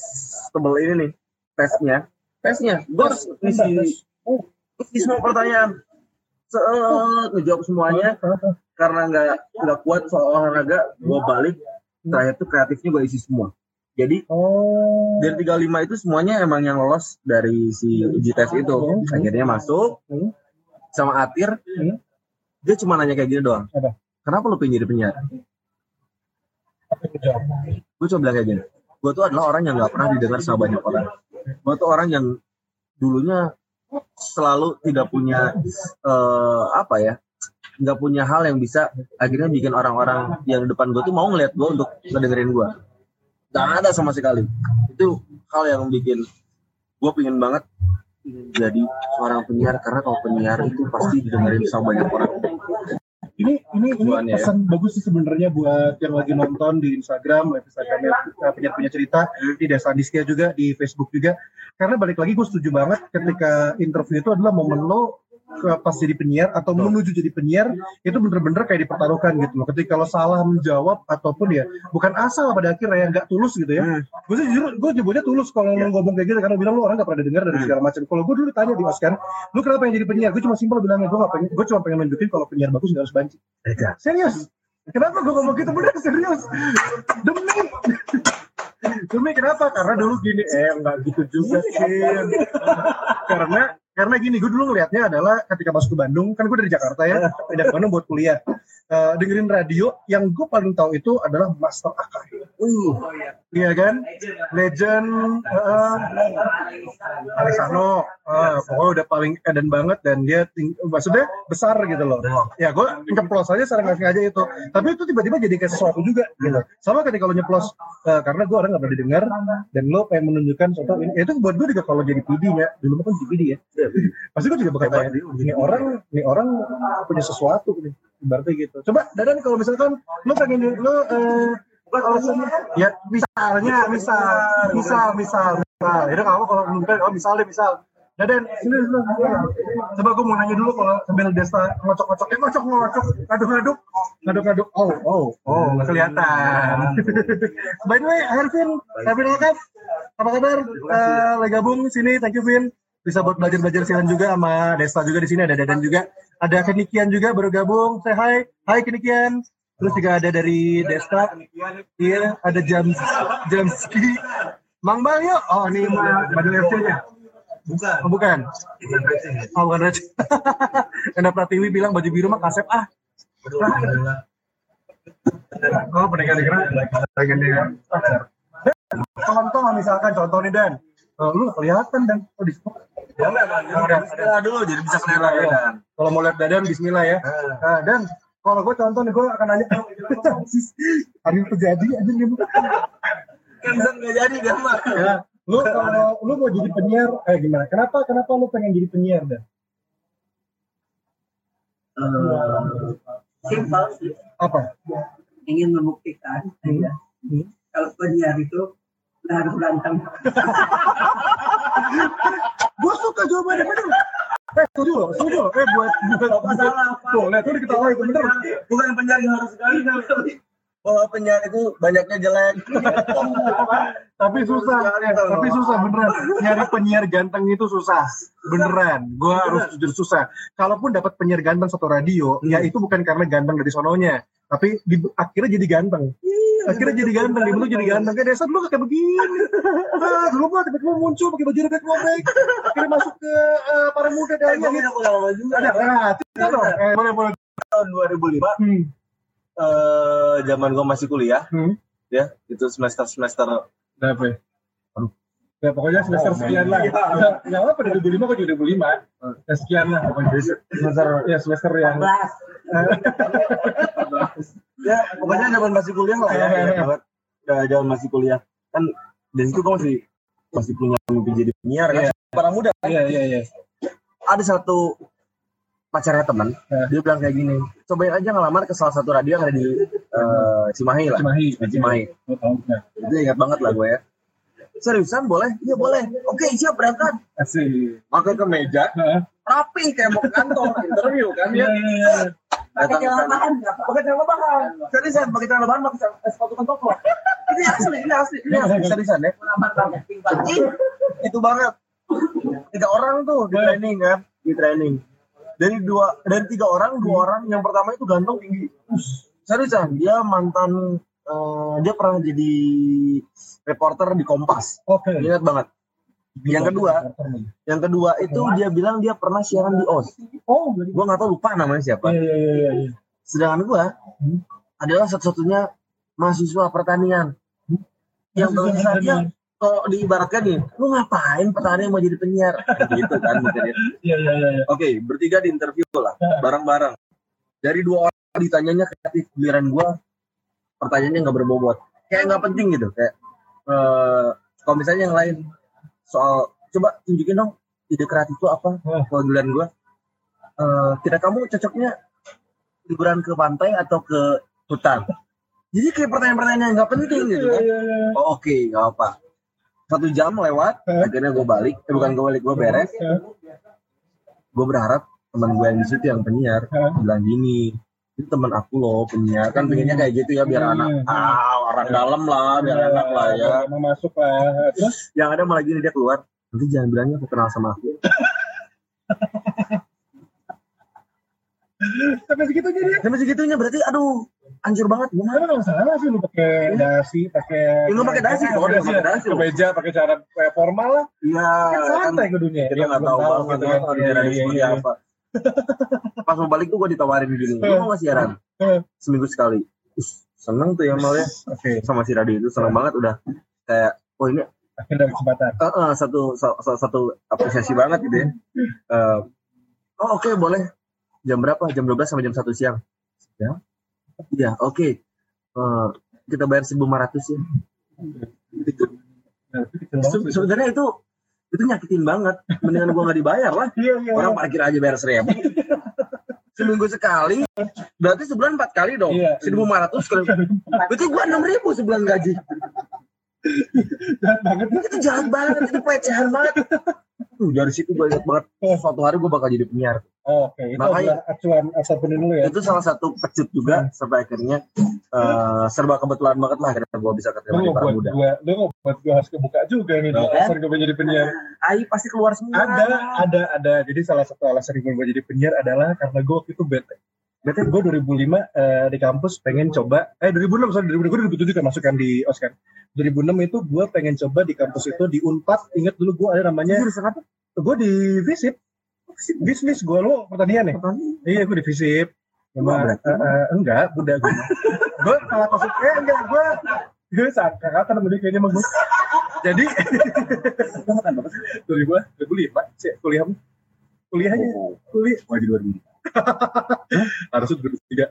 tebel ini nih tesnya, tesnya, gue harus ngisi, ngisi semua pertanyaan, Set, ngejawab semuanya karena nggak nggak kuat soal olahraga, gue balik terakhir tuh kreatifnya gue isi semua. Jadi Oh. dari 35 itu semuanya emang yang lolos dari si uji tes itu. Akhirnya masuk Hmm. sama Atir. Hmm. Dia cuma nanya kayak gini doang. Apa? Kenapa lu pengen jadi penyiar? Gue coba bilang kayak gini. Gue tuh adalah orang yang nggak pernah didengar sama banyak orang. Gue tuh orang yang dulunya selalu tidak punya eh, apa ya nggak punya hal yang bisa akhirnya bikin orang-orang yang depan gue tuh mau ngeliat gue untuk ngedengerin gue nggak ada sama sekali itu hal yang bikin gue pingin banget jadi seorang penyiar karena kalau penyiar itu pasti didengerin sama banyak orang Ini ini ini ya. pesan bagus sih sebenarnya buat yang lagi nonton di Instagram, live Instagramnya uh, penyiar punya cerita di Desa Diskia juga di Facebook juga. Karena balik lagi gue setuju banget ketika interview itu adalah momen lo pas jadi penyiar atau menuju jadi penyiar itu bener-bener kayak dipertaruhkan gitu loh. Ketika lo salah menjawab ataupun ya bukan asal pada akhirnya yang nggak tulus gitu ya. Hmm. Gue sih jujur gue nyebutnya tulus kalau lo ngomong kayak gitu karena bilang lo orang nggak pernah dengar dari segala macam. Kalau gue dulu ditanya di Oscar, lu kenapa yang jadi penyiar? Gue cuma simpel bilangnya gue nggak pengen, gue cuma pengen nunjukin kalau penyiar bagus nggak harus banci. Serius? Kenapa gue ngomong gitu bener serius? Demi Demi kenapa? Karena dulu gini, eh nggak gitu juga sih. karena karena gini, gue dulu ngelihatnya adalah ketika masuk ke Bandung, kan gue dari Jakarta ya, pindah ke Bandung buat kuliah. Eh, dengerin radio, yang gue paling tahu itu adalah Master Akai. uh Iya kan? Legend, uh, Alisano, uh, pokoknya udah paling eden banget dan dia ting- maksudnya besar gitu loh. Ya gue nyeplos aja secara nggak sengaja itu. Tapi itu tiba-tiba jadi kayak sesuatu juga gitu. Sama ketika lo nyeplos, uh, karena gue orang nggak pernah didengar dan lo pengen menunjukkan contoh ini. Ya, itu buat gue juga kalau jadi PD ya, dulu mah kan jadi PD ya. Pasti gue juga bakal tanya, ini orang, ini orang punya sesuatu nih. Ibaratnya gitu. Coba Dadan kalau misalkan lo pengen lo uh, alasannya ya misalnya misal misal misal misal. Itu kamu kalau mungkin oh misal deh misal. Dadan sini sini coba gue mau nanya dulu kalau sambil Desta ngocok ngocok eh ngocok ngocok. Ngaduk ngaduk ngaduk ngaduk oh oh oh nggak kelihatan. By the way Hervin Hervin Lekap apa kabar? Eh, lagi gabung sini. Thank you Vin. Bisa buat belajar belajar siaran juga sama Desta juga di sini ada Dadan juga ada Kenikian juga baru gabung say hi hai Kenikian Terus juga ada dari Desta, iya, ada Jam Jamski, Mang Bal yuk. Oh ini mah Badul FC nya. Bukan. Oh, bukan. Oh bukan Raj. Karena Pratiwi bilang baju biru mah kasep ah. Oh kira pengen dia. Contoh misalkan contoh nih Dan. Oh, lu kelihatan Dan. Oh di ya udah udah, udah dulu jadi bisa kelihatan ya Dan. Kalau mau lihat Dadan Bismillah ya. Nah, dan kalau gue contoh nih gue akan nanya hari itu terjadi aja nih kan nggak jadi Mak? ya lu kalau lu mau jadi penyiar eh gimana kenapa kenapa lu pengen jadi penyiar dan Simpel sih. apa Ingin membuktikan aja. Hmm. Kalau penyiar itu harus berantem. gue suka jawabannya bener. Eh setuju loh setuju loh. Eh buat buat Apa salah, tuh lihat tuh diketawain itu bener. Bukan yang harus sekali bahwa penyiar itu banyaknya jelek. tapi susah eh, tapi susah beneran. Nyari penyiar ganteng itu susah. Beneran. Gue harus jujur susah. Kalaupun dapat penyiar ganteng satu radio ya itu bukan karena ganteng dari sononya. Tapi di, akhirnya jadi ganteng. Akhirnya jadi ganteng. Dia jadi ganteng. Kayak desa dulu kayak begini. Ah, dulu mah tiba-tiba muncul pakai baju robek robek akhirnya masuk ke eh, para muda dan pengalaman juga. ada nah, itu dong eh, boleh boleh. Tahun 2005, hmm. Eh zaman gue masih kuliah, Hmm. ya itu semester semester Berapa ya? Ya pokoknya semester sekian lah. Ya, Nggak apa dari 2005 ke 2005. Ya sekian lah pokoknya. Semester ya semester yang 14 ya pokoknya zaman masih kuliah lah ya, Iya, iya, ya, iya. Ya, zaman masih kuliah kan dari situ gue masih masih punya mimpi jadi penyiar kan para muda Iya iya iya. ada satu pacarnya teman Iya. dia bilang kayak gini cobain aja ngelamar ke salah satu radio yang ada di eh, Cimahi lah. Cimahi. Di Cimahi. Oh, tahu. Nggak? itu ingat banget lah gue ya. Seriusan boleh? Iya boleh. Oke siap berangkat. Asik. pakai ke meja Heeh. rapi kayak mau kantor interview kan ya. Iya iya. pakai celana bahan pakai celana bahan seriusan pakai celana bahan pakai eh, sepatu kantong ini asli ini asli ini asli. Seriusan ya? Itu banget. Tiga orang tuh di training kan? Di training dari dua dari tiga orang dua orang yang pertama itu ganteng tinggi. Seriusan dia mantan eh, dia pernah jadi reporter di Kompas. Oke. ingat banget. Yang kedua yang kedua itu dia bilang dia pernah siaran di OS Oh, gua nggak tahu lupa namanya siapa. Iya iya iya iya. sedangkan gua Hmm. adalah satu-satunya mahasiswa pertanian. Yang Mahasiswa terus dia. Kalau diibaratkan nih lu ngapain petani mau jadi penyiar gitu kan mungkin ya. Iya iya iya. iya. Oke, bertiga di interview lah, bareng-bareng. Dari dua orang ditanyanya kreatif, giliran gua pertanyaannya nggak berbobot, kayak nggak penting gitu. Kayak eh kalau misalnya yang lain soal coba tunjukin dong ide kreatif itu apa? Kalau giliran gua, eh tidak kamu cocoknya liburan ke pantai atau ke hutan? Jadi kayak pertanyaan-pertanyaan yang nggak penting gitu Iya kan? iya iya. Oh, Oke, nggak apa. Satu jam lewat, Hmm. akhirnya gue balik, eh, bukan gue balik, gue beres. Iya. gue berharap teman gue yang di situ yang penyiar bilang gini itu teman aku loh penyiar. Kan pengennya kayak gitu ya biar Hmm. anak ah orang dalam lah biar enak lah ya. Mau masuk lah. Terus? Yang ada malah gini dia keluar nanti jangan bilangnya aku kenal sama aku sampai segitunya dia. sampai segitunya berarti aduh hancur banget gimana nggak salah sih lu pakai dasi, pakai Ya, lu pakai dasi, kok, pakai dasi, kemeja, pakai cara kayak formal lah. iya Kan kan santai ke dunia. kita Dia nggak tahu banget kan kan. orderan Iya, iya, seperti iya. apa pas mau balik tuh gue ditawarin gini lu mau nggak siaran seminggu sekali Us, seneng tuh ya mal ya Oke, sama si radio itu seneng banget udah kayak oh ini akhirnya kesempatan. Eh, eh, satu sa- sa- satu apresiasi banget gitu ya. Eh, oh oke boleh. Jam berapa? Jam 12 sampai jam 1 siang. Ya. Iya, oke. Eh, kita bayar 1.500 ya. Itu, sebenarnya itu itu nyakitin banget. Mendingan gua nggak dibayar lah. Iya, iya. Orang parkir aja bayar 1000. Seminggu sekali, berarti sebulan empat kali dong. Iya. 1.500 kali. Berarti gua 6.000 sebulan gaji. Jahat banget. itu jahat banget itu pelecehan banget Tuh, dari situ gue ingat banget oh, suatu hari gue bakal jadi penyiar Oh, Oke, itu Makanya- acuan ataupun dulu ya. itu salah satu pecut juga sampai akhirnya eh, serba kebetulan banget lah akhirnya gue bisa keterima Lu di para muda gua, lu buat gua harus kebuka juga nih. Nah, Alasan gue jadi penyiar. Ai pasti keluar semua Ada, ada, ada. Jadi salah satu alasan gue jadi penyiar adalah karena gue waktu itu bete. Bete gue 2005 eh, di kampus pengen coba, eh 2006, sorry 2006, gue 2007 kan masuk kan di OSKAN. 2006 itu gue pengen coba di kampus itu di Unpad, inget dulu gue ada namanya, apa gue di visip, bisnis gue lo pertanian ya? Iya gue di visip. Emang Cuma, berarti? eh, eh, enggak, udah gue. gue salah masuk, eh enggak, gue gue saat kakak sama dia kayaknya mah gue. Jadi, gue, 2005, sih kuliah kuliahnya, kuliah, wah di 2000 harusnya 2003.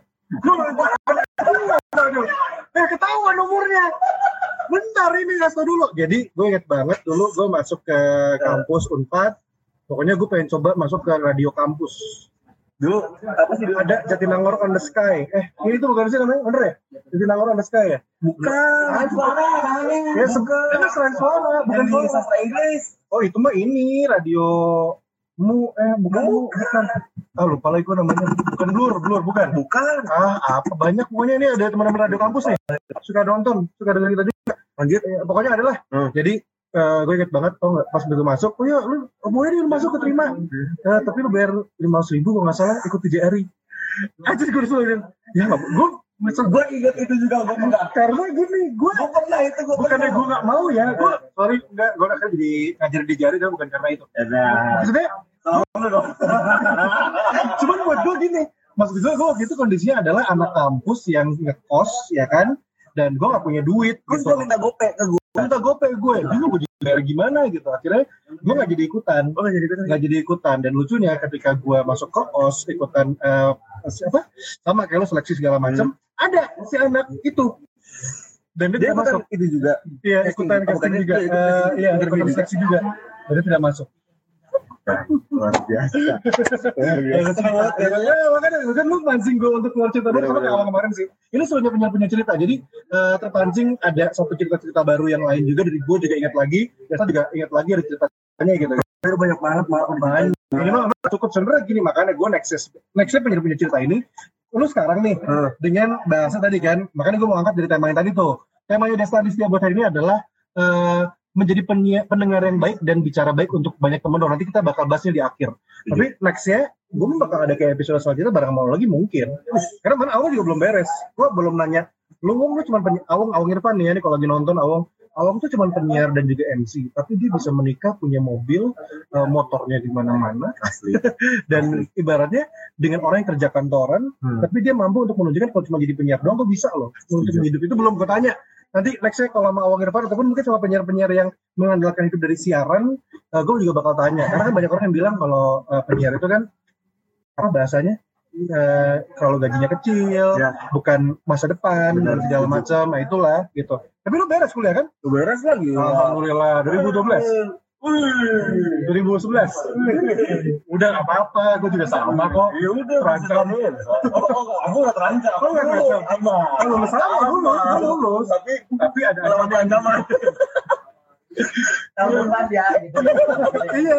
Aduh, eh ketahuan umurnya. Bentar ini ngasih tau dulu. Jadi gue inget banget dulu gue masuk ke kampus Unpad. Pokoknya gue pengen coba masuk ke radio kampus. dulu apa sih dulu Ada Jatinangor on the Sky. Eh, ini tuh bukan sih namanya? Bener ya? Jatinangor on the Sky ya? bukan suara Ya, sebenarnya selain suara, bukan suara. sastra Inggris Oh, itu mah ini radio mu eh bukan mu, bukan. ah lupa lagi gue namanya. Bukan blur blur bukan. Bukan. Ah apa banyak pokoknya ini ada teman-teman radio kampus nih. Suka nonton suka dengerin kita juga lanjut. Ya, pokoknya adalah Hmm. jadi eh, gue inget banget tau nggak pas begitu masuk oh iya lu boleh nih lu masuk keterima. Eh, tapi lu bayar lima ratus ribu kalau nggak salah ikut TJRI aja gue disuruh ya nggak gue Gue inget itu juga gue enggak. karena gini gue Gue pernah itu gue bukannya gue nggak mau ya gue sorry enggak gue akan jadi ngajar di jari dan bukan karena itu. Nah maksudnya cuman buat gue gini maksud gue gue waktu itu kondisinya adalah anak kampus yang ngekos ya kan? Dan gue gak punya duit Terus gitu. gue minta gope ke gue. Gua minta gope gue bingung gue jadi gimana gitu. Akhirnya gue gak jadi ikutan. Oh jadi ikutan. Nggak jadi ikutan. Dan lucunya ketika gue masuk ke os ikutan eh, siapa sama kayak lo seleksi segala macam ada si anak itu dan dia, dia tidak masuk itu juga iya casting. ikutan casting juga Eh, iya ikutan juga. seleksi juga dan dia tidak masuk luar biasa luar Ya, biasa senang banget ya. Ya, makanya kan lu mancing gue untuk keluar cerita baru sama kawan kemarin sih. Ini soalnya punya punya cerita. Jadi eh, terpancing ada satu cerita-cerita baru yang lain juga dari gue juga ingat lagi. Saya juga ingat lagi ada ceritanya gitu. Aduh, banyak banget malah Banyak. Ini mah cukup sebenarnya gini makanya gue nextnya nextnya punya punya cerita ini. Lu sekarang nih Hmm. dengan bahasa tadi kan, makanya gue mau angkat dari tema yang tadi tuh. Temanya Desta setiap buat hari ini adalah eh, menjadi pendengar yang baik dan bicara baik untuk banyak teman dong. Nanti kita bakal bahasnya di akhir. Tapi nextnya gue bakal ada kayak episode selanjutnya bareng lo lagi mungkin. Karena mana Awang juga belum beres. Gue belum nanya. Lu ngomong lu cuma Awang, Awang Irfan nih ya nih kalau lagi nonton Awang. Awang tuh cuma penyiar dan juga MC. Tapi dia bisa menikah, punya mobil, eh, motornya di mana-mana. asli Dan ibaratnya dengan orang yang kerja kantoran, Hmm. tapi dia mampu untuk menunjukkan kalau cuma jadi penyiar doang tuh bisa loh. Untuk Setuju. hidup itu belum gue tanya. Nanti nextnya kalau sama Awang Irfan ataupun mungkin sama penyiar-penyiar yang mengandalkan hidup dari siaran, gue juga bakal tanya. Karena kan banyak orang yang bilang kalau eh, penyiar itu kan apa bahasanya eh, kalau gajinya kecil, Ya. bukan masa depan Benar, dan segala macam, nah itulah gitu. Tapi lu beres kuliah kan? beres lagi Alhamdulillah 2012. 2011. Udah gak apa-apa, gue juga sama kok. ya udah Terancam. oh, oh, aku gak terancam Oh, nggak terancam. Oh, lulus sama, lulus, lulus. tapi Tapi ada ancaman Tahun depan ya. Gitu. iya,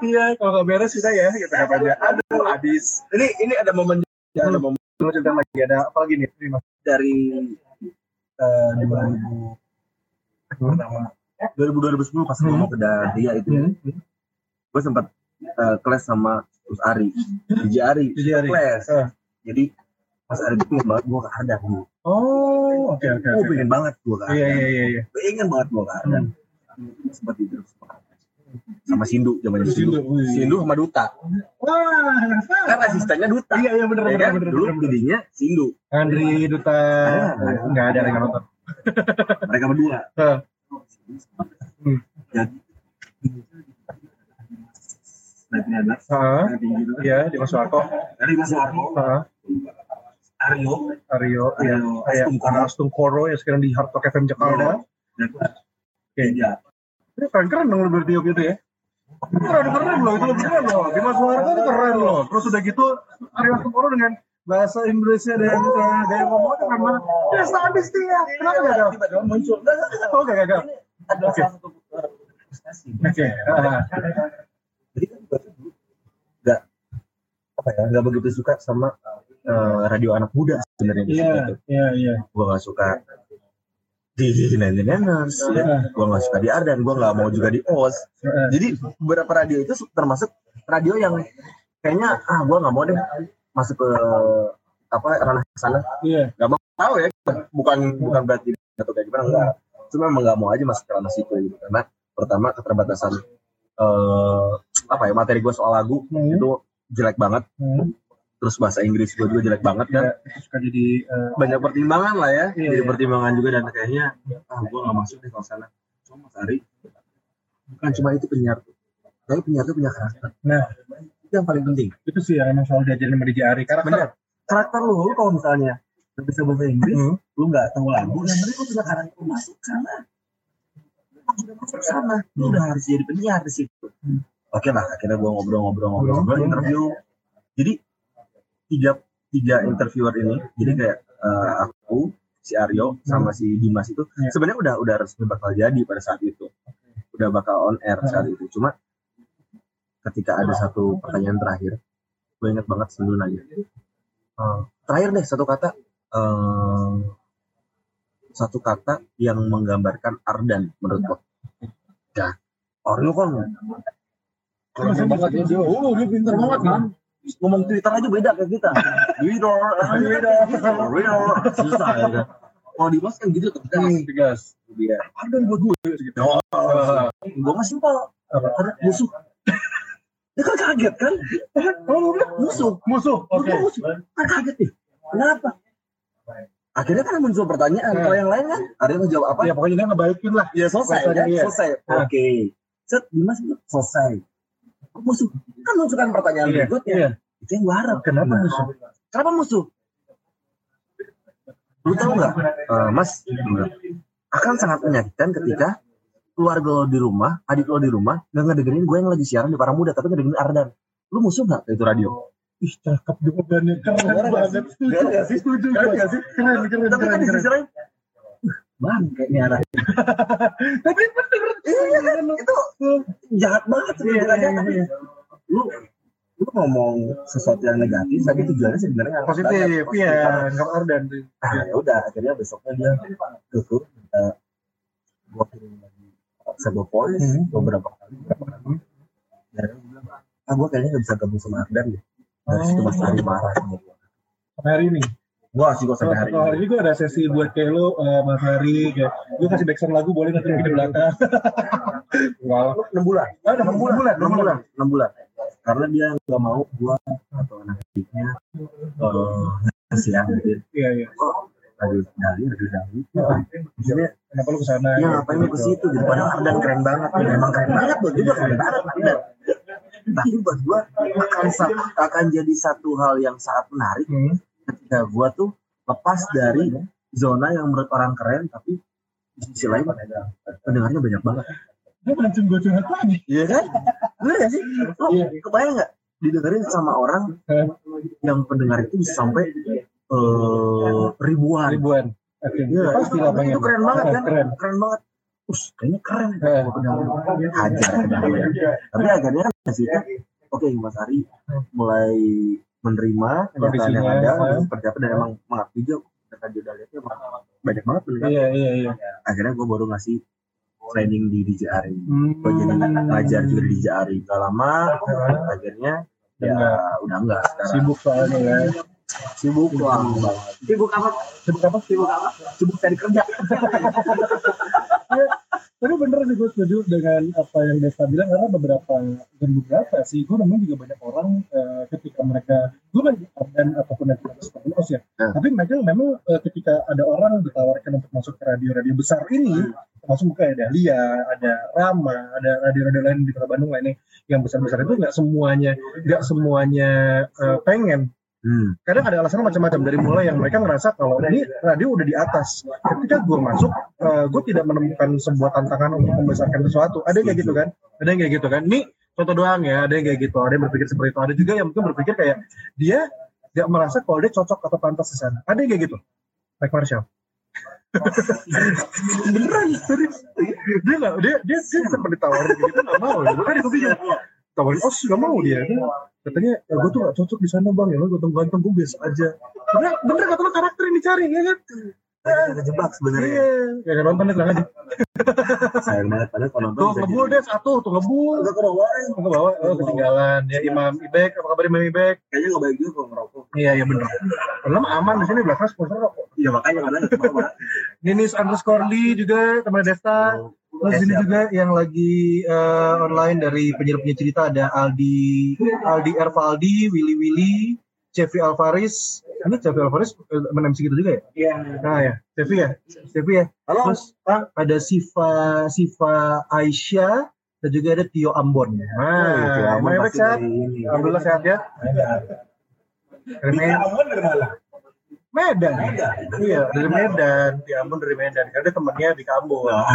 iya, kalau nggak beres kita ya, kita katanya. Aduh, habis. ini ini ada momen ya, ada momen Lu cerita lagi ada apa lagi nih? Mas? dari eh, 2000 pertama 2000 2010 pas gue mau ke Daria itu Hmm. gue sempat eh, kelas sama Terus Ari DJ Ari kelas Eh. jadi pas Ari itu pengen banget gue ke Hadang gue Oh, oke oke. gue oke. pengen banget gue ke Iya Hadang iya iya iya. pengen banget gue ke Hadang sempat itu sama Sindu zaman Sindu, Sindu wih. Sindu sama Duta. Wah, kan asistennya Duta. Iya iya bener ya bener kan? dulu jadinya Sindu. Andri Duta. Ada. nggak ada yang nonton. mereka berdua. Jadi Nanti ada Iya di Mas Wako. dari Mas Heeh. Aryo. Aryo, iya. Aryo Kayak Astungkoro. Astungkoro yang sekarang di Hard Rock FM Jakarta. Oke. Iya. Ini keren keren dong lu berarti itu ya. Keren keren loh itu lebih keren loh. Di Mas Warga itu keren loh. Terus udah gitu Aryo Astungkoro dengan bahasa Inggrisnya dan uh, gaya ngomongnya keren banget. Ya sadis dia. Kenapa gagal? tiba-tiba muncul. Oh gak gagal. adalah Oke. salah satu prestasi Oke. ah. jadi kan gue tuh nggak apa ya nggak begitu suka sama uh, radio anak muda sebenarnya di Iya iya iya. gue nggak suka di Nine Niners ya. Iya. gue nggak suka di Ardan gue nggak mau juga di Heeh. jadi beberapa radio itu termasuk radio yang kayaknya ah gue nggak mau deh masuk ke apa ranah sana Iya. nggak mau tahu ya bukan bukan berarti atau kayak gimana enggak cuma emang nggak mau aja masuk ke ranah situ gitu karena pertama keterbatasan eh apa ya materi gue soal lagu Hmm. itu jelek banget Hmm. Terus bahasa Inggris gue juga jelek banget kan Ya, itu suka jadi eh, banyak pertimbangan lah ya Iya, jadi iya. pertimbangan juga dan kayaknya ah gue nggak masuk deh kalau sana cuma Mas Ari bukan cuma itu penyiar tuh tapi penyiar tuh punya karakter Nah. itu yang paling penting itu sih yang emang selalu diajarin sama DJ Ari karakter. bener karakter lu lu kalau misalnya nggak bisa bahasa Inggris Hmm. lu nggak tahu lagu yang penting lu punya karakter lu masuk sana Lu udah masuk sana lu udah harus jadi penyiar di situ Hmm. oke lah akhirnya gua ngobrol-ngobrol-ngobrol Hmm. ngobrol interview jadi tiga tiga interviewer ini. Jadi kayak eh, aku si Aryo sama si Dimas itu Hmm. Ya. sebenarnya udah udah resmi bakal jadi pada saat itu. Udah bakal on air saat itu. Cuma ketika ada satu pertanyaan terakhir gue inget banget sebelum lagi Eh, terakhir deh satu kata eh, satu kata yang menggambarkan Ardan menurut gue ya Ardan kan keren banget. Dia oh dia pintar banget kan ngomong Twitter aja beda kayak kita. Twitter Twitter Twitter susah ya kan? Kalau di Mas kan gitu tegas tegas dia Ardan buat gue gitu. Gue nggak simpel ada musuh. Dia kan kaget kan? Bilang musuh. Musuh. Oke. Kan kaget nih. Kenapa? Akhirnya kan muncul pertanyaan. Kalau yang lain kan? Ada yang menjawab apa? Ya pokoknya dia ngebaikin lah. ya selesai. Selesai, kan? iya. selesai. Oke. Set Dimas selesai musuh kan munculkan pertanyaan Iya, berikutnya iya. itu yang gue harap Kenapa Nah, musuh? kenapa musuh lu tahu nggak eh, mas Enggak. akan sangat menyakitkan ketika keluarga lo di rumah adik lo di rumah nggak ngedengerin gue yang lagi siaran di para muda tapi ngedengerin Ardan lu musuh nggak itu radio Ih, cakep jawabannya. Keren banget. sih? Keren nggak sih? Setuju. Keren nggak sih? Keren, keren, tapi kan keren, di keren. sisi lain bang kayaknya anak Tapi bener. iya kan itu jahat banget sebenarnya iya, tapi iya. lu lu ngomong sesuatu yang negatif tapi tujuannya sebenarnya Positif, iya. Nggak Ardan. nah ya udah akhirnya besoknya dia tutup kita gua kirim lagi sebuah voice Hmm. beberapa kali beberapa kali dan ah gua kayaknya nggak bisa gabung sama Ardan deh dari situ mas Ari marah sama gua hari ini. Gua sih gua sampai hari hari ini. ini gue ada sesi buat kayak lo, eh, Mas Hari, kayak gue kasih backsound lagu boleh nggak di belakang? Enggak lah. enam bulan? Enam bulan, enam bulan. Enam bulan. Karena dia nggak mau gua atau anak adiknya eh kasihan gitu Iya, iya. radio dari radio dari maksudnya Kenapa lu ke sana? ya ngapain lu ke situ? Gitu padahal Ardan keren banget. Memang keren banget. Buat juga keren banget Ardan. Tapi buat gua akan akan jadi satu hal yang sangat menarik. Hmm. Ketika gua tuh lepas dari zona yang menurut orang keren tapi di sisi lain pendengarnya banyak banget Dia mancing gue curhat lagi. iya kan bener gak sih lo Iya. kebayang nggak didengerin sama orang yang pendengar itu bisa sampai eh, ribuan Ribuan. Iya, pasti lah pengen. itu keren banget kan Keren. keren banget Us, kayaknya keren Eh. Hajar pendengar. tapi akhirnya kan hasilnya oke Mas Ari mulai menerima kenyataan yang ada eh. seperti apa dan emang mengakui juga ketika dia udah lihatnya emang banyak banget pendengar Iya, iya, iya. akhirnya gue baru ngasih training di DJ Ari Hmm. gue jadi ngajar juga di DJ Ari gak lama akhirnya ya Enggak. udah enggak sekarang Sibuk soalnya ya. sibuk lah sibuk apa Sibuk apa? sibuk apa sibuk cari kerja Tapi bener sih gue setuju dengan apa yang Desta bilang karena beberapa dan beberapa sih? Gue memang juga banyak orang eh, ketika mereka gue kan dan ataupun yang tidak seperti Os ya. Hmm. tapi mereka memang eh, ketika ada orang ditawarkan untuk masuk ke radio-radio besar ini termasuk mungkin ada Dahlia, ada Rama, ada radio-radio lain di kota Bandung lainnya yang besar-besar itu nggak semuanya nggak semuanya eh, pengen hmm. kadang ada alasan macam-macam. Dari mulai yang mereka ngerasa kalau ini radio udah di atas. Ketika gue masuk gue tidak menemukan sebuah tantangan untuk membesarkan sesuatu. Ada yang kayak gitu kan? Ada yang kayak gitu kan? Ini contoh doang ya. Ada yang kayak gitu. Ada yang berpikir seperti itu. Ada juga yang mungkin berpikir kayak dia gak merasa kalau dia cocok atau pantas di sana. Ada yang kayak gitu? Mike Marshall. Beneran serius? Dia nggak dia dia dia sempat ditawarin gitu nggak mau. Kan gue bilang tawarin oh nggak mau dia Dia katanya ya, gue tuh gak cocok di sana bang. Ya lo ganteng-ganteng gue biasa aja. Bener bener kata lo karakter yang dicari ya kan Banyak kejebak sebenarnya. Iya. Ya kan nonton tenang aja sayang banget padahal kalau nonton tuh ngebul deh satu tuh ngebul. Enggak kebawain. ke bawah oh ketinggalan. Ya Imam Ibek apa kabar Imam Ibek? Kayaknya nggak baik juga kalau ngerokok. iya iya bener. Karena mah aman di sini belakang sponsor rokok Iya makanya kadang nggak apa-apa. Ninis underscore Lee juga teman Desta. Terus ini juga yang lagi eh, online dari penyiar-penyiar cerita ada Aldi Aldi Ervaldi, Willy Willy, Cevi Alvaris. Ini Cevi Alvaris eh, MC gitu juga ya? Iya. Nah ya, Cevi ya, Cevi ya. Halo. Terus ah, ada Siva Siva Aisyah dan juga ada Tio Ambon. Nah, Aman Nah, pasti sehat. dari ini. Alhamdulillah sehat ya. Medan. Aman dari mana? Medan. Iya, dari Medan. Di Ambon dari Medan. Karena dia temannya di Ambon. Nah.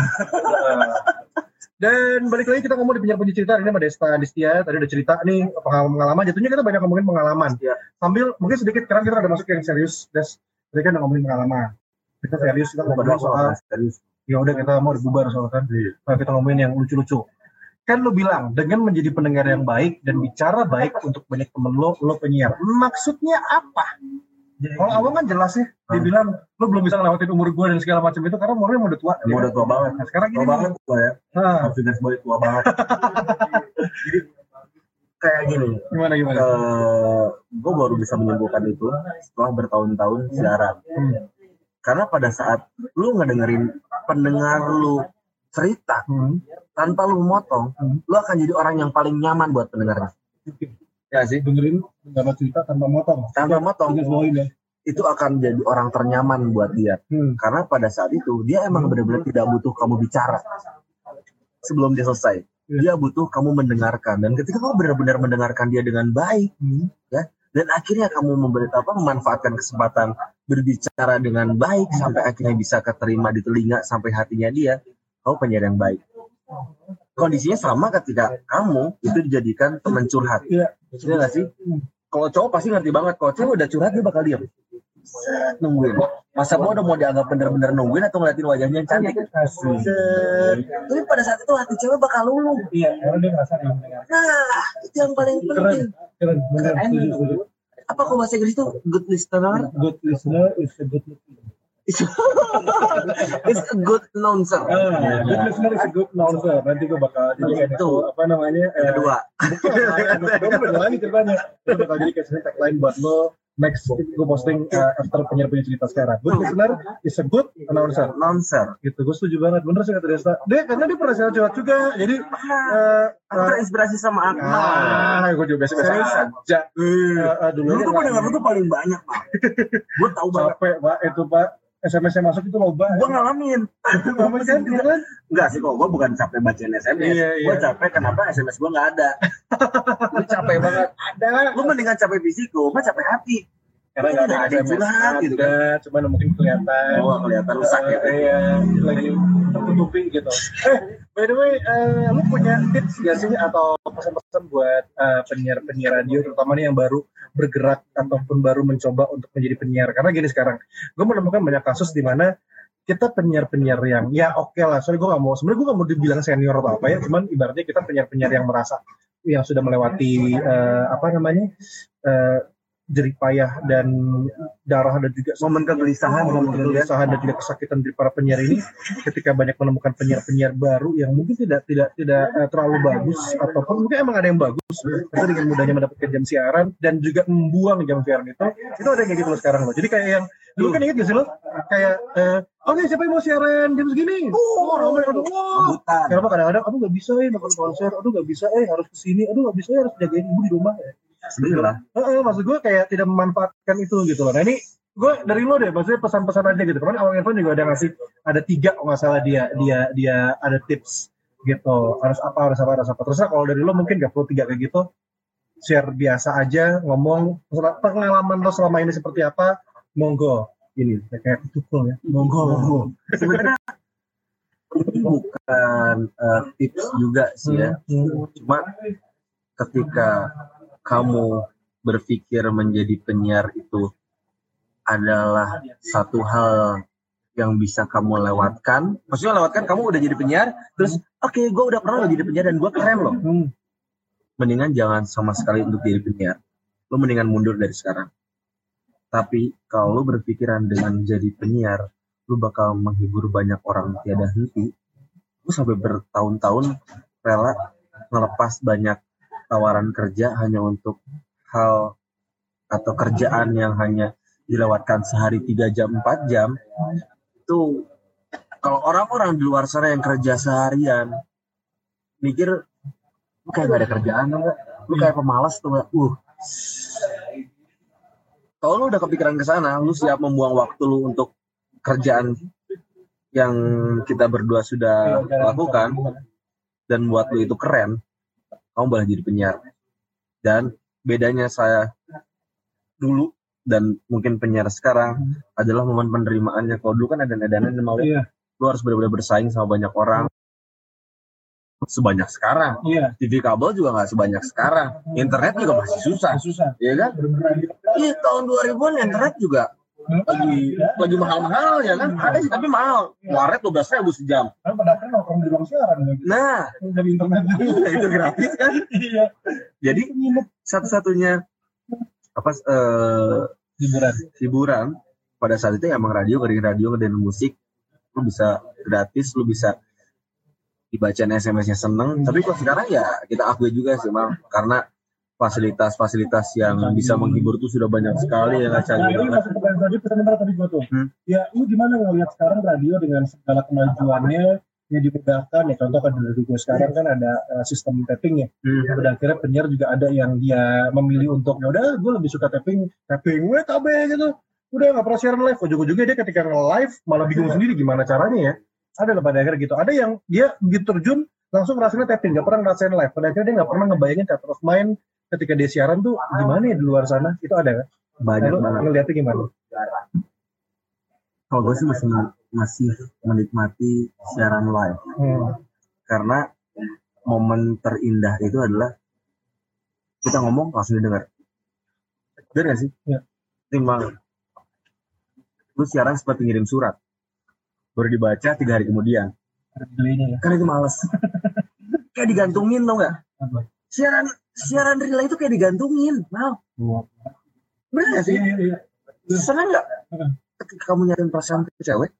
Dan balik lagi kita ngomong di penyiar penyiar cerita. Ini sama Desta Distia tadi udah cerita nih pengalaman-pengalaman jatuhnya kita banyak ngomongin pengalaman. Iya. sambil mungkin sedikit sekarang kita udah masuk yang serius Des. Tadi kan udah ngomongin pengalaman. Kita serius kita ngobrol Padahal soal serius. ya udah kita mau dibubar soal kan. Nah, kita ngomongin yang lucu-lucu. Kan lo bilang dengan menjadi pendengar yang baik dan bicara baik untuk banyak temen lo, lo penyiar. Maksudnya apa? Kalau awal kan jelas ya, dia Hmm. bilang lo belum bisa ngelewatin umur gue dan segala macam itu karena umurnya udah tua. Emang udah tua banget. Nah, sekarang Tua gini, banget tua ya. Nah, Confidence boy tua banget. Jadi kayak gini, gimana gimana? gue baru bisa menyimpulkan itu setelah bertahun-tahun siaran. Hmm. Karena pada saat lu ngedengerin pendengar lu cerita Hmm. tanpa lu motong, Hmm. lu akan jadi orang yang paling nyaman buat pendengarnya. Ya sih. dengerin dengar cerita tanpa motong. Tanpa motong, Garis bawahin ya. itu akan jadi orang ternyaman buat dia. Hmm. Karena pada saat itu dia emang benar-benar tidak butuh kamu bicara sebelum dia selesai. Iya. Dia butuh kamu mendengarkan dan ketika kamu benar-benar mendengarkan dia dengan baik Hmm. dan akhirnya kamu memberi apa memanfaatkan kesempatan berbicara dengan baik sampai akhirnya bisa keterima di telinga sampai hatinya dia, kamu penyiar yang baik. Kondisinya sama ketika kamu itu dijadikan teman curhat. Iya. Iya nggak sih? Kalau cowok pasti ngerti banget. Kalau cewek udah curhat dia bakal diam. Set, nungguin. Masa gua udah mau dianggap bener-bener nungguin atau ngeliatin wajahnya yang cantik? Set. Tapi pada saat itu hati cewek bakal luluh. Iya, karena dia ngerasa dia mendengar. Nah, itu yang paling penting. keren. Keren. Apa kok bahasa Inggris itu good listener? Good listener is a good listener. It's, a good announcer. Ah, good listener is a good announcer. Nanti gue bakal jadi kayak Itu. apa namanya? eh, Kedua. Gue beda lagi ceritanya. Gue bakal jadi kayak tagline buat lo next gue posting uh, after penyiar punya cerita sekarang. Good listener is a good announcer. Announcer. Gitu, gue setuju banget. Bener sih kata Desta. Dia karena dia pernah siaran curhat juga. Jadi eh Aku eh, terinspirasi sama Akmal. ah, gue juga biasa-biasa aja. Eh, Eh, eh, dulu tuh pendengar paling banyak, Pak. Gue tau banget. capek pak itu pak SMS yang masuk itu loba. Gue ngalamin. Ngalamin kan? Enggak sih kok, gue bukan capek bacain SMS. Iya, Gue iya. capek kenapa SMS gue nggak ada. Gue capek banget. Ada. Lu mendingan capek fisik, gue mah capek hati. Karena nggak ada ada SMS curhat, gitu kan. ada, cuman mungkin kelihatan. Oh, kelihatan rusak gitu. Iya, lagi tertutupi gitu. Eh, by the way, eh, lu punya tips gak sih atau pesan-pesan buat eh, penyiar-penyiar radio, terutama nih yang baru bergerak ataupun baru mencoba untuk menjadi penyiar? Karena gini sekarang, gue menemukan banyak kasus di mana kita penyiar-penyiar yang ya oke lah, sorry gue gak mau, sebenarnya gue gak mau dibilang senior atau apa ya, cuman ibaratnya kita penyiar-penyiar yang merasa yang sudah melewati eh, apa namanya eh, jerih payah dan darah dan juga Momen kegelisahan, momen kegelisahan. dan juga kesakitan dari para penyiar ini ketika banyak menemukan penyiar-penyiar baru yang mungkin tidak tidak tidak eh, terlalu bagus ataupun mungkin emang ada yang bagus tapi dengan mudahnya mendapatkan jam siaran dan juga membuang jam siaran itu itu ada yang kayak gitu loh sekarang loh. Jadi kayak yang dulu kan inget gak sih lo? Kayak eh, oke siapa yang mau siaran jam segini? Oh ramai aduh wah. Kenapa kadang-kadang aduh nggak bisa ya nonton konser aduh nggak bisa eh harus ke sini aduh nggak bisa ya harus jagain ibu di rumah Sebenarnya Heeh, maksud gue kayak tidak memanfaatkan itu gitu loh. Nah ini gue dari lo deh, maksudnya pesan-pesan aja gitu. Kemarin Awang Irfan juga ada ngasih ada tiga kalau nggak salah dia dia dia ada tips gitu. Harus apa harus apa harus apa. Terus kalau dari lo mungkin gak perlu tiga kayak gitu. Share biasa aja ngomong pengalaman lo selama ini seperti apa. Monggo ini kayak kutukul ya. Monggo monggo. sebenarnya ini bukan eh, tips juga sih ya. Hmm. Cuma ketika kamu berpikir menjadi penyiar itu adalah satu hal yang bisa kamu lewatkan. Maksudnya lewatkan kamu udah jadi penyiar, terus oke gue udah pernah lo jadi penyiar dan gue keren loh. Hmm. Mendingan jangan sama sekali untuk jadi penyiar. Lo mendingan mundur dari sekarang. Tapi kalau lo berpikiran dengan jadi penyiar, lo bakal menghibur banyak orang tiada henti. Lo sampai bertahun-tahun rela ngelepas banyak tawaran kerja hanya untuk hal atau kerjaan yang hanya dilewatkan sehari 3 jam 4 jam itu kalau orang-orang di luar sana yang kerja seharian mikir lu kayak gak ada kerjaan tuh nggak? lu kayak pemalas tuh nggak? uh kalau lu udah kepikiran ke sana lu siap membuang waktu lu untuk kerjaan yang kita berdua sudah lakukan dan buat lu itu keren kamu boleh jadi penyiar. Dan bedanya saya dulu dan mungkin penyiar sekarang adalah momen penerimaannya. Kalau dulu kan ada edanan mau Iya. lu harus benar-benar bersaing sama banyak orang. Sebanyak sekarang. Iya. TV kabel juga nggak sebanyak sekarang. Internet juga masih susah. Susah. ya kan? Iya tahun 2000-an internet juga lagi lagi mahal-mahal ya kan? Ada sih tapi mahal. Waret dua belas ribu sejam. Kan pada akhirnya nongkrong di ruang siaran gitu. nah. Dari internet. itu gratis kan? Iya. jadi satu-satunya apa eh, Hiburan. hiburan pada saat itu emang radio ngedengerin radio ngedengerin musik. Lu bisa gratis lu bisa dibacain SMS-nya seneng. Tapi kalau sekarang ya kita akui juga sih mal karena fasilitas-fasilitas yang bisa menghibur tuh sudah banyak sekali ya nggak Nah, ini masuk pertanyaan tadi sebentar tadi gua tuh. Hmm. Ya, lu gimana ngelihat sekarang radio dengan segala kemajuannya yang dimudahkan ya contoh kan dari gue sekarang kan ada eh, sistem tapping ya. Hmm. pada akhirnya penyiar juga ada yang dia memilih untuk ya udah gue lebih suka tapping tapping gue tabe gitu. Udah nggak pernah siaran live. Ujung-ujungnya dia ketika nge-live malah bingung sendiri gimana caranya ya. Ada lah pada akhirnya gitu. Ada yang dia begitu terjun langsung ngerasain tapping nggak pernah ngerasain live. Pada akhirnya dia nggak pernah ngebayangin theater of mind ketika dia siaran tuh gimana ya di luar sana? Itu ada kan banyak Lalu banget. ngeliatnya gimana? Kalau gue sih masih masih menikmati siaran live. Hmm. karena momen terindah itu adalah kita ngomong langsung didengar. Bener gak sih? Iya. timbang lu siaran seperti ngirim surat baru dibaca tiga hari kemudian. Ya. Kan itu males. Kayak digantungin tau gak Apa? Siaran siaran relay itu kayak digantungin mau bener gak sih? Iya, iya, iya. seneng gak Heeh. ketika kamu nyariin perasaan ke cewek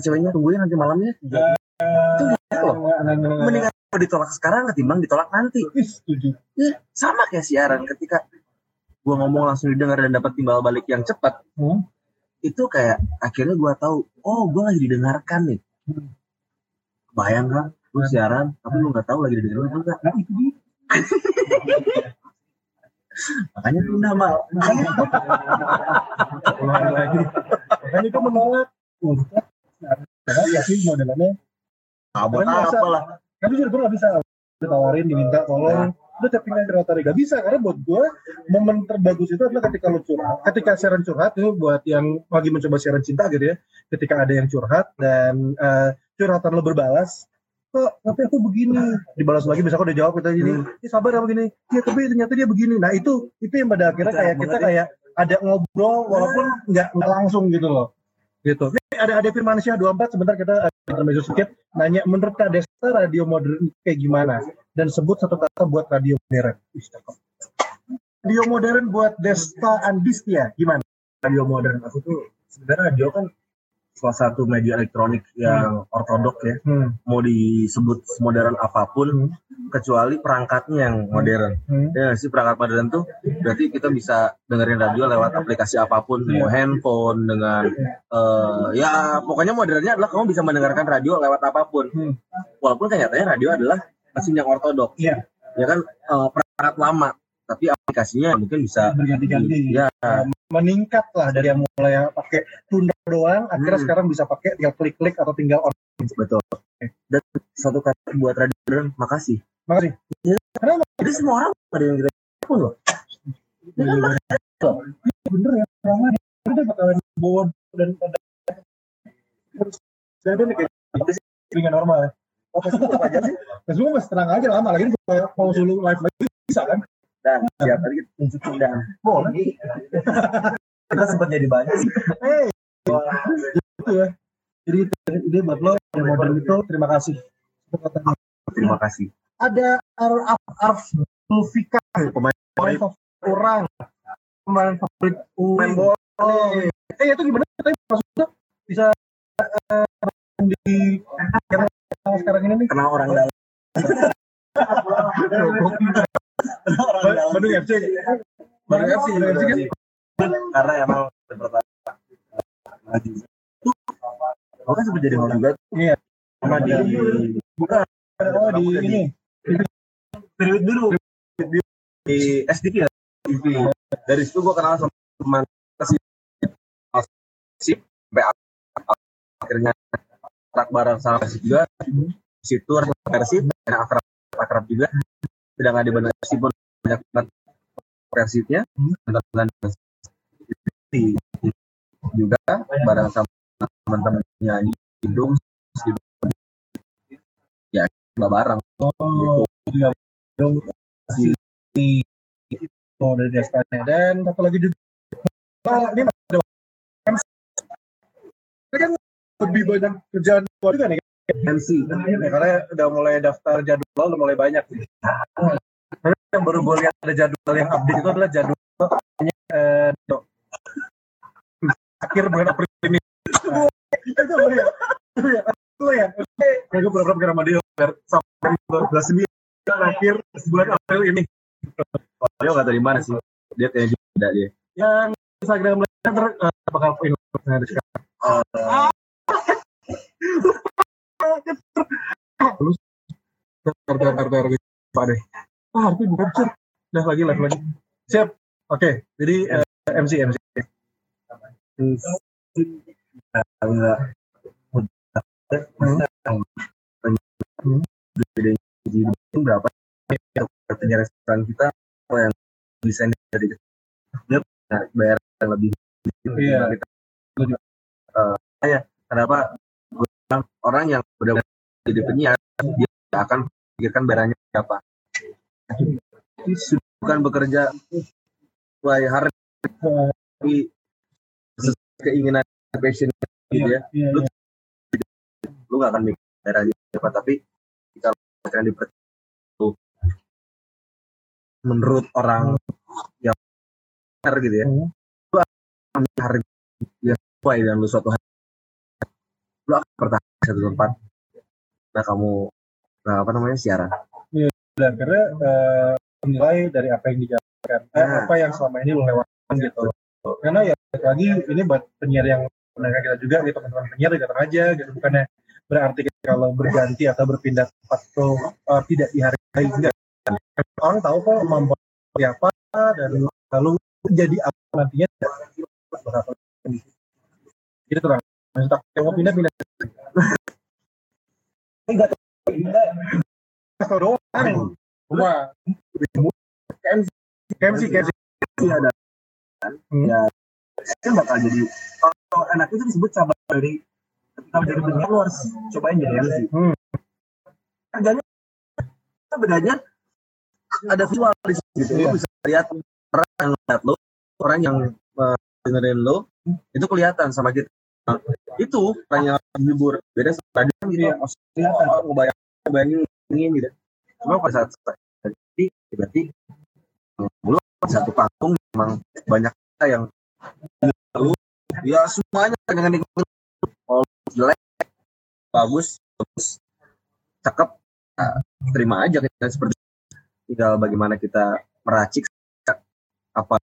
ceweknya tungguin nanti malamnya. Itu gitu loh. Nggak, nggak, nggak, nggak. mendingan kalau ditolak sekarang ketimbang ditolak nanti. Setuju. Iya, sama kayak siaran ketika gua ngomong langsung didengar dan dapat timbal balik yang cepat. Hmm. itu kayak akhirnya gua tahu oh gua lagi didengarkan nih. Bayang kan lu siaran tapi lu nggak tahu lagi didengar apa enggak Nah, itu dia. Makanya tunda mal. Makanya lagi. Makanya itu menolak. Untuk karena ya sih modelannya masa- apa lah. Kan jujur gue gak bisa. Ditawarin diminta tolong. Lu tapping aja rotary gak bisa karena buat gue momen terbagus itu adalah ketika lu curhat. Ketika siaran curhat itu buat yang lagi mencoba siaran cinta gitu ya. Ketika ada yang curhat dan eh, curhatan lu berbalas kok tapi aku begini. Dibalas lagi bisa kok udah jawab kita gini "Ih, sabar ya begini ya tapi ternyata dia begini. Nah itu itu yang pada akhirnya kayak kita ya. kayak ada ngobrol walaupun nggak nggak langsung gitu loh. Gitu. Ini ada ada Firmansyah 24 sebentar kita ada intermezzo sedikit nanya menurut Kak Desta radio modern kayak gimana? Dan sebut satu kata buat radio modern. Radio modern buat Desta Andistia gimana? Radio modern. Aku tuh sebenarnya radio kan salah satu media elektronik yang ortodok ya hmm. mau disebut modern apa pun kecuali perangkatnya yang modern Hmm. ya sih perangkat modern tuh berarti kita bisa dengerin radio lewat aplikasi apa pun mau handphone dengan eh, ya pokoknya modernnya adalah kamu bisa mendengarkan radio lewat apa pun Hmm. walaupun kenyataannya radio adalah mesin yang ortodok Iya. ya kan eh, perangkat lama tapi aplikasinya mungkin bisa berganti-ganti. ya. Meningkat lah dari yang mulai pakai tunda doang akhirnya Hmm. sekarang bisa pakai tinggal klik-klik atau tinggal on. Betul. Dan satu kata buat modern makasih. Makasih. Jadi semua orang ada yang kita pun loh. Bener ya. Nih udah bakalan bawa dan pada terus jadi nih kayak gitu. Dengan normal ya. Oh Facebook aja sih. Facebook masih tenang aja lama lagi kalau mau suruh live lagi bisa kan dan siap tadi kita tunjukin dan boleh. Kita sempat jadi banyak. Sih eh itu ya. Jadi itu ide buat lo yang modern itu terima kasih. Terima kasih. Ada Araf Araf Zulfikar pemain pemain favorit orang. Pemain favorit main UI. bola. Oh, eh itu gimana? Maksudnya bisa eh, di era sekarang ini nih. Kenal orang dalam Bandung FC Bandung FC Bandung FC kan? Karena emang pertama Aku kan sempat jadi host juga. Iya. sama di bukan. Oh di ini. Periode dulu di SDK ya? Dari situ gua kenal sama teman si si sampai akhirnya akrab bareng sama Persib juga. Situ Persib dan akrab akrab juga sedang ada Persib pun banyak banget dan di juga bareng sama teman-temannya di Bandung ya nggak bareng. Oh iya. Bandung si oh dari Destanya dan satu lagi juga. Ini ada kan lebih banyak kerjaan luar juga nih MC Ya, karena udah mulai daftar jadwal udah mulai banyak nih. Tapi yang baru gue lihat ada jadwal yang update itu adalah jadwal eh, do- akhir bulan April ini. Nah, itu apa ya? Itu ya? Itu ya? Gue pura-pura bikin sama dia sampai 2009 akhir bulan April ini. dia nggak tahu di mana sih dia kayaknya juga dia Yang Instagram lainnya ntar eh, bakal info sekarang. Terus tar tar tar tar Pak deh. Ah, Harvey bukan. Udah lagi live lagi. Siap. Oke, jadi eh, MC MC. berapa punya restoran kita apa yang desain dari dia bayar lebih Iya. kita ya kenapa gue bilang orang yang udah jadi penyiar dia akan pikirkan bayarannya berapa bukan bekerja sesuai hard tapi sesuai keinginan passion gitu ya Iya, Lu- iya. lu gak akan mikir daerahnya siapa tapi jika lu akan diper- lu menurut orang yang benar gitu ya Hmm. lu akan harga yang sesuai dengan lu suatu hari di satu tempat nah kamu nah apa namanya siaran Dan karena eh, menilai dari apa yang dijalankan, eh, Nah. apa yang selama ini lo lewatkan gitu. Karena ya lagi ini buat penyiar yang mendengar kita juga, gitu teman-teman penyiar datang aja gitu. Bukannya berarti kalau berganti atau berpindah tempat itu eh, tidak dihargai enggak. Orang tahu kok kemampuan seperti apa dan lalu jadi apa nantinya berapa Jadi terang. Maksud aku yang mau pindah pindah. Enggak Kasih doang. Cuma KMC KMC KMC ada ya itu bakal jadi kalau anak itu disebut cabang dari kalau jadi penyiar lu harus cobain jadi MC Hmm. harganya bedanya ada visual di situ gitu Iya. lu bisa lihat orang yang lihat lo orang yang uh, dengerin lo itu kelihatan sama kita itu yang menghibur. Beda tadi kan gitu Iya. kelihatan oh, ngebayang ngebayangin ingin gitu. Cuma pada saat jadi berarti uh, lu satu panggung memang banyak kita yang lu ya semuanya dengan nikmat kalau jelek bagus bagus cakep nah, terima aja kita seperti tinggal bagaimana kita meracik apa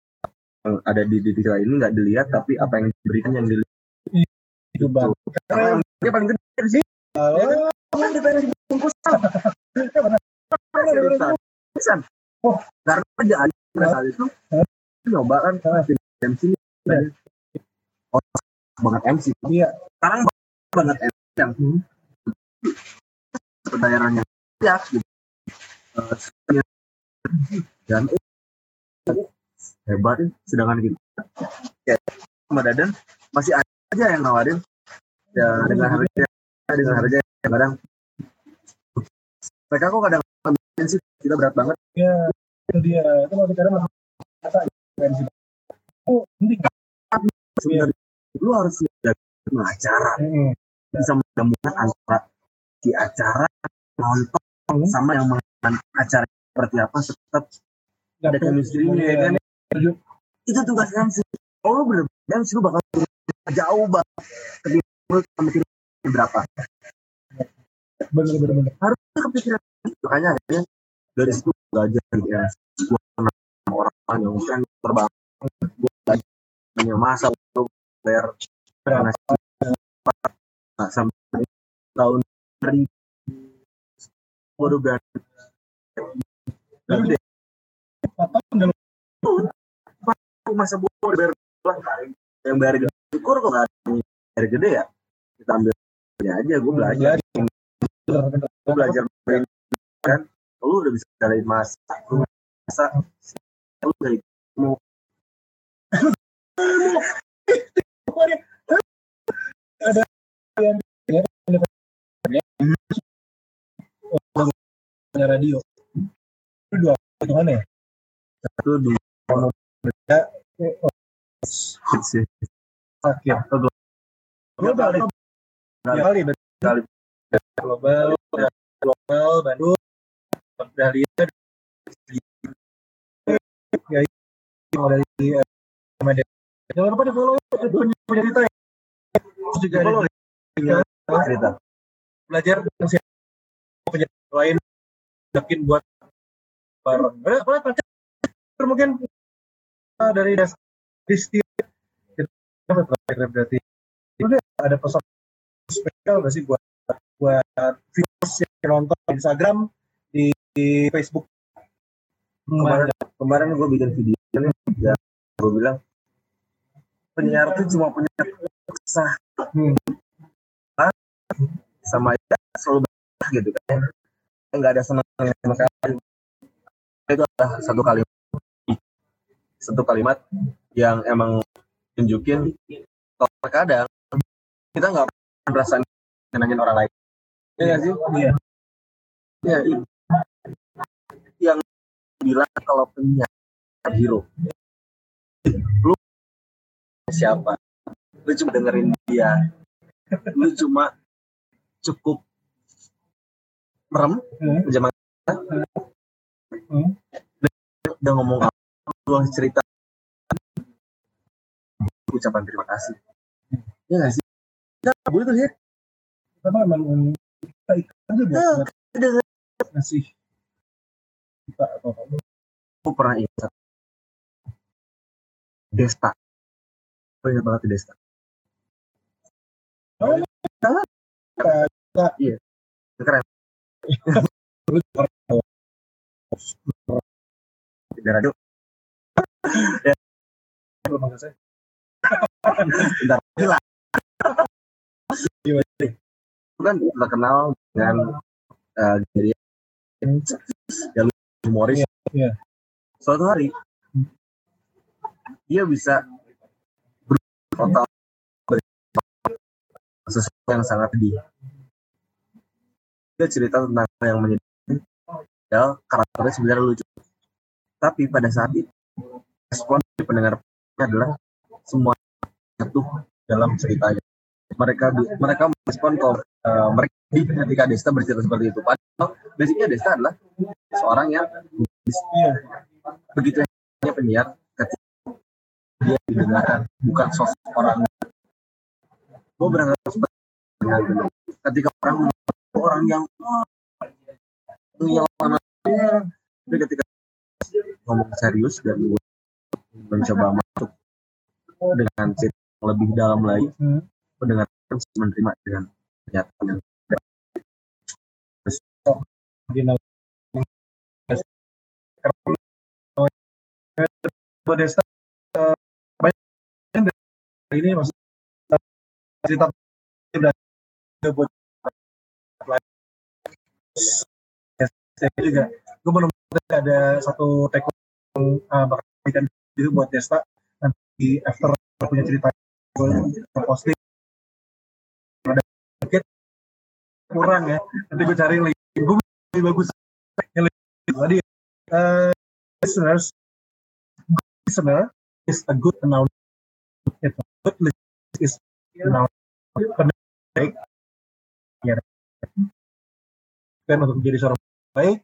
yang ada di diri ini nggak dilihat tapi apa yang diberikan yang dilihat itu bang. karena dia paling gede di sini Oh, di pengen bungkusan bungkusan Oh. karena kerjaan pada saat itu nyoba kan di MC ini oh, banget MC Iya. sekarang banget MC yang Hmm. daerahnya ya gitu. Eh, dan hebat ya. sedangkan kita ya, sama Dadan masih ada aja yang nawarin ya dengan harga dengan harga yang kadang mereka kok kadang sih kita berat banget Iya. Itu dia. Itu kadang masih kata KMC. Oh, penting. sebenarnya lu harus ada acara Hmm. bisa menemukan antara di acara nonton Hmm. sama yang mengenai acara seperti apa tetap ada chemistry-nya ya kan itu tugas MC kalau lu bener MC lu bakal jauh banget. Ketika lu sama berapa? Bener bener bener. harus kepikiran makanya akhirnya dari situ belajar gitu ya. Gua kenal orang yang mungkin terbang gua belajar punya masa untuk bayar nah, sampai tahun 2000 waduh berarti Lalu deh, aku masa gue mau bayar yang bayar syukur kok nggak ada bayar gede ya. Kita ambil aja gue belajar. gue belajar kan? Lu udah bisa jalanin masa lu masa. Lu udah mau Ada yang punya radio. Itu dua hitungannya ya? satu dua Beda, sih akhir. global kali. tiga kali. Kali. global global Bandung. Ya itu dari eh, media jangan lupa di follow punya punya cerita ya. Terus juga ada cerita. Cerita. Belajar punya lain yakin buat bareng. Ada apa mungkin eh, dari das Berarti udah ada pesan spesial nggak sih buat buat viewers yang nonton di Instagram di, di Facebook? Kemarin kemarin gue bikin video ya gue bilang penyiar tuh cuma punya kesah. Hmm. sama ya selalu berkah gitu kan. Nggak ada senangnya sama sekali. Itu adalah satu kalimat satu kalimat yang emang tunjukin kalau terkadang kita nggak merasa nyenangin orang lain ya nggak sih Iya. ya itu yang bilang kalau penyiar hero lu siapa lu cuma dengerin dia lu cuma cukup merem Hmm. zaman Hmm. udah ngomong apa lu cerita ucapan terima kasih. Ya nggak sih? Nggak boleh tuh ya Karena emang kita ikut aja buat, Nah, ngasih kita atau apa. Aku pernah ingat. Desta. Aku ingat banget Desta. Oh, iya. Keren. Di radio belum maksud saya bentar kan terkenal dengan uh, jadi ya humoris. Iya. suatu hari dia bisa bertotal sesuatu yang sangat sedih. Dia cerita tentang yang menyedihkan ya karakternya sebenarnya lucu. Tapi pada saat itu respon dari pendengar adalah semua jatuh dalam ceritanya. Mereka mereka merespon kalau eh, mereka ketika Desta bercerita seperti itu. Padahal basicnya Desta adalah seorang yang iya. Begitu hanya penyiar ketika dia didengarkan bukan sosok orang. Gue berangkat seperti dengan ketika orang orang yang yang tapi ketika ngomong serius dan gue mencoba masuk dengan cerita lebih dalam lagi. Hmm. pendengar menerima dengan kenyataan yang eh, banyak ini maksud cerita buat saya juga gue menemukan ada satu take yang uh, bakal itu buat Desta nanti after punya cerita posting. Ada sedikit kurang ya. Nanti gue cari lebih gue lebih bagus. Tadi uh, listeners listener is a good noun it's a good listener is a noun baik ya. Dan untuk menjadi seorang baik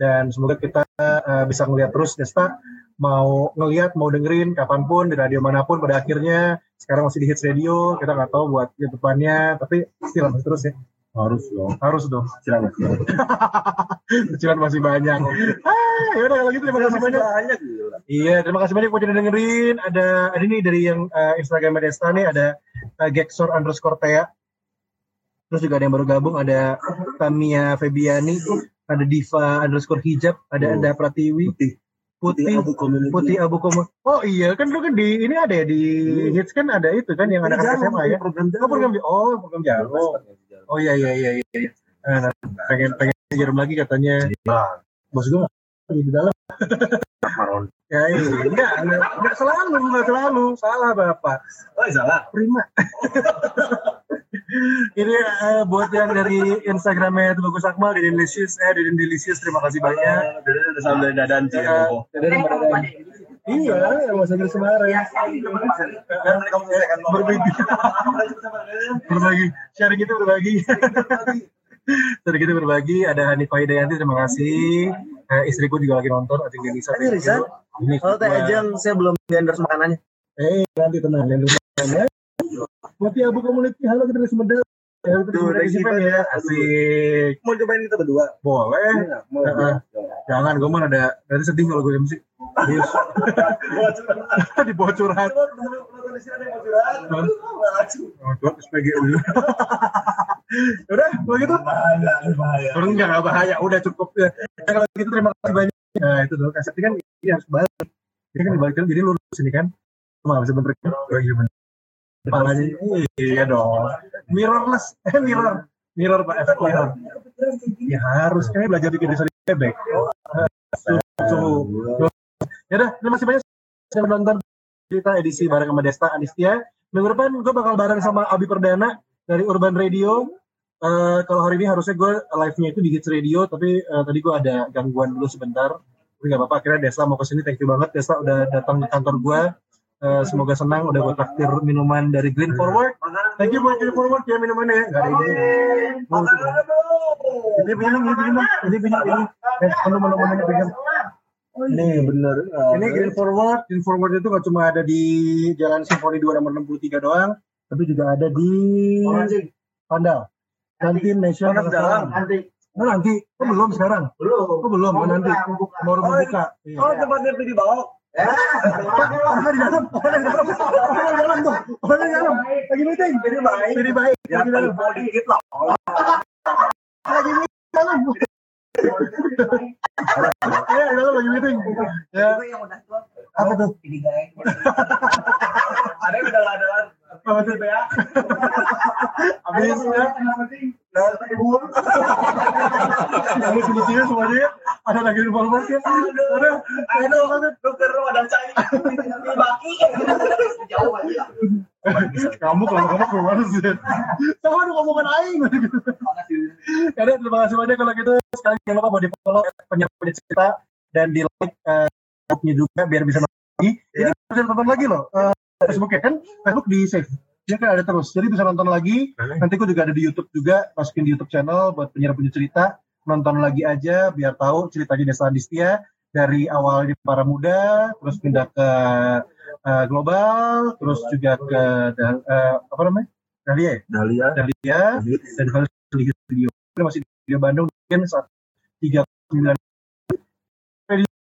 dan semoga kita uh, bisa ngelihat terus Desta mau ngelihat mau dengerin kapan pun di radio mana pun pada akhirnya sekarang masih di hits radio kita nggak tahu buat ke depannya tapi still masih terus ya. Harus dong. Harus dong. Silakan. Cicilan masih banyak. Ah yaudah kalau gitu terima kasih banyak. Banyak gila. Iya, terima kasih banyak buat yang udah dengerin. Ada ada nih dari yang uh, Instagram Desta nih ada uh, Gexor underscore Tea. Terus juga ada yang baru gabung ada Tamia Febiani, ada Diva underscore Hijab, ada Oh. Anda Pratiwi, Putih. Putih, Abu Community. Putih Abu Komo. Oh iya kan lu kan di ini ada ya di Hmm. hits kan ada itu kan yang anak Jarum, SMA ya. program Oh program oh program jarum. Oh iya iya iya iya. iya. Nah, nah, pengen pengen jarum lagi katanya. Bos gue nggak di dalam. Maron. Ya iya, enggak, enggak, enggak selalu, enggak selalu. Salah Bapak. Oh, salah. Prima. Ini eh, buat yang dari Instagramnya itu Bagus Akmal, Deden Delicious, eh Deden Delicious, terima kasih banyak. Udah sambil dadan sih. Eh, Deden, Deden. Iya, yang bahasa Inggris kemarin. Berbagi. berbagi. Sharing itu berbagi. Sharing itu berbagi. Ada Hanifah Hidayanti, terima kasih. Eh, istriku juga lagi nonton, Acing Denisa. Ini Kalau teh ajeng saya belum di endorse makanannya. Eh, nanti tenang, dan lumayan ya. Ya, Abu Community, halo kita dari Sumedang. Ya, Tuh, dari kita ya. Asik. Mau cobain kita berdua? Boleh. Mau. Heeh. Jangan, gue mah ada, dari sedih kalau gue MC. Serius. Di bawah curhat. Oh, tuh, SPG dulu. Udah, kalau gitu. Kalau enggak, enggak bahaya. Udah cukup. Ya, Ya, kalau gitu terima kasih banyak. Nah, itu dong. Kaset ini kan ini harus balik. Ini kan dibalik jadi lurus ini kan. Cuma bisa bener. Oh iya bener. Kepalanya, iya dong. Mirrorless. Eh, mirror. Mirror, Pak. Efek mirror. Ya harus. Kayaknya belajar bikin desain bebek. Ya udah, terima kasih banyak sudah menonton cerita edisi bareng sama Desta Anistia. Minggu depan gue bakal bareng sama Abi Perdana dari Urban Radio. Eh, kalau hari ini harusnya gue live-nya itu di Hits Radio, tapi eh, tadi gue ada gangguan dulu sebentar. Tapi nggak apa-apa, akhirnya Desta mau ke sini, thank you banget. Desta udah datang ke kantor gue. Eh, semoga senang, udah gue traktir minuman dari Green Forward. Thank you buat Green Forward ya minumannya ya. Nggak ada ini. Oh, ini pinjam, ini pinjam, ini pinjam, ini. Eh, menu menu menunya pinjam. Nih bener. Ini Green Forward, Green Forward itu nggak cuma ada di Jalan Simfoni 2 nomor 63 doang, tapi juga ada di Pandal. Kantin Nasional. Panas dalam. Oh, nanti, oh, belum sekarang. Belum. Oh, belum, oh, nanti. Baru buka. Iya. Oh tempatnya di bawah. Orang di dalam, orang di dalam, orang di dalam tuh, orang di dalam. Lagi meeting. Jadi baik. Jadi baik. Ya Lagi dalam. dikit lah. Lagi meeting. dalam. Ya, di dalam lagi meeting. Ya, apa tuh? Ada yang udah ada. Apa tuh? Habis ya. Habis lucunya semuanya ya. Ada lagi informasi ya. Ada. Ada banget. Dokter ada cai. Baki. Jauh aja. Kamu kalau kamu keluar sih. Sama ada ngomongan aing. Ya udah, terima kasih banyak kalau gitu. Sekali jangan lupa buat di follow penyiar cerita dan di like eh, Facebook-nya juga biar bisa lagi. Ini bisa nonton lagi loh. Facebook ya kan Facebook di save. Dia kan ada terus. Jadi bisa nonton lagi. Nanti aku juga ada di YouTube juga. Masukin di YouTube channel buat penyiar punya cerita. Nonton lagi aja biar tahu ceritanya Desa Adistia dari awal di para muda, terus pindah ke eh, global, terus juga ke eh, apa namanya? Dahlia, ya? Dahlia. Dahlia, dan di video Ini masih di Bandung mungkin saat tiga sembilan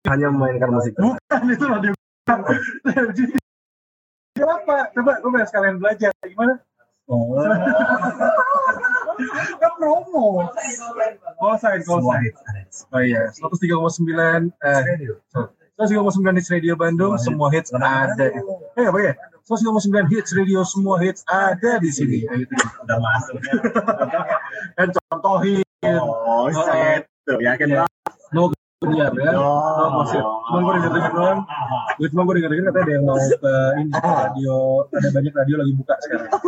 Hanya memainkan musik. bukan itu radio Kenapa? Coba gue pengen sekalian belajar gimana? Oh, kan promo. Oh, sign, call sign. Oh iya, 103,9 eh 103,9 hits radio Bandung, semua hits ada. di- Eh apa ya? 103,9 hits radio, semua hits ada di sini. Itu. Udah masuk. Kan contohin. Oh, set. Yakin lah. No biar ya. No gosip. Cuma gue denger doang. Gue cuma gue denger katanya ada yang mau ke ini ke radio. Ada banyak radio lagi buka sekarang.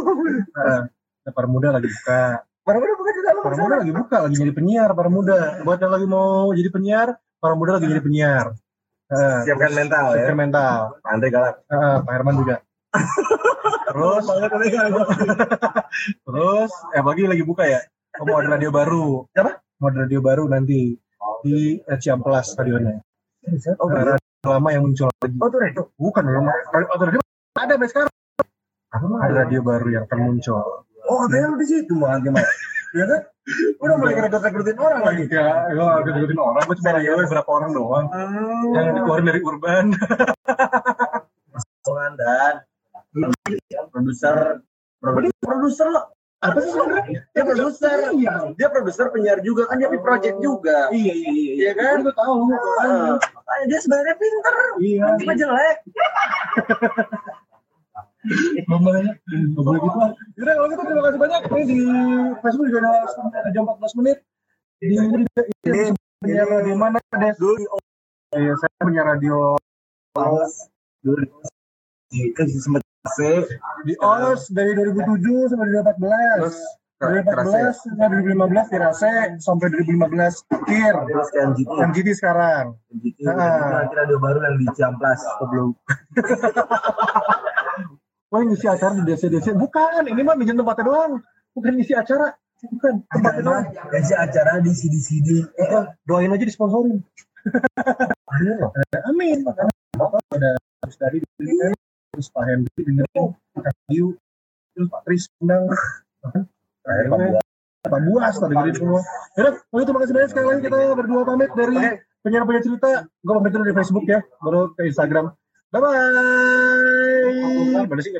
Nah, para muda lagi buka. Para muda bukan juga Para muda lagi buka, lagi jadi penyiar. Para muda. Buat yang lagi mau jadi penyiar, para muda lagi jadi penyiar. Nah, Siapkan mental ya. siapkan mental. Andre galak. Ah, Pak Herman juga. Terus, terus, eh pagi lagi buka ya. Oh, mau ada radio baru. Siapa? Mau ada radio baru nanti di Ciamplas radionya. Oh, Nah, radio lama yang muncul lagi. Oh, itu. Bukan lama. Radio, radio ada sampai sekarang. Ada radio baru yang akan muncul. Oh, ada yang di situ mah gimana? Ya kan? Udah mulai rekrut-rekrutin orang lagi. Ya, gue gak kedeketin orang, gue cuma radio beberapa orang doang. Yang dikeluarin dari urban. Potongan dan produser produser produser lo Apa sih sebenarnya? dia produser Iya. dia produser penyiar juga kan dia di project juga Iya, iya, iya. Iya kan? Gue tahu. Ah, makanya dia sebenarnya pinter Iya. cuma jelek. Gak boleh gitu lah. Yaudah kalau gitu terima kasih banyak. Ini di Facebook juga ada, ada jam 14 menit. Di ini juga ini punya radio mana? Ada Iya, saya punya radio dulu itu sempat C di OS dari 2007 sampai 2014. terus Dari kerasa ya. 14 sampai 2015 dirasa sampai 2015 akhir. Terus ke MGT. MGT sekarang. MGT Ah. Kira radio baru yang di Ciamplas. belum Wah ngisi acara di DC-DC. Bukan, ini mah minjem tempatnya doang. Bukan ngisi acara. Bukan, tempatnya doang. Yang si acara di CD-CD. Eh, Doain aja disponsorin. Amin. Makanya ada Terus tadi dengerin, terus Pak Henry dengerin, Kak Ayu, terus Pak Tris undang. Terakhir Pak Buas. Pak Buas tadi dengerin semua. Yaudah, kalau itu makasih banyak sekali lagi kita berdua pamit dari penyiar-penyiar cerita. Gue pamit dulu di Facebook ya, baru ke Instagram. Bye-bye. Mana sih?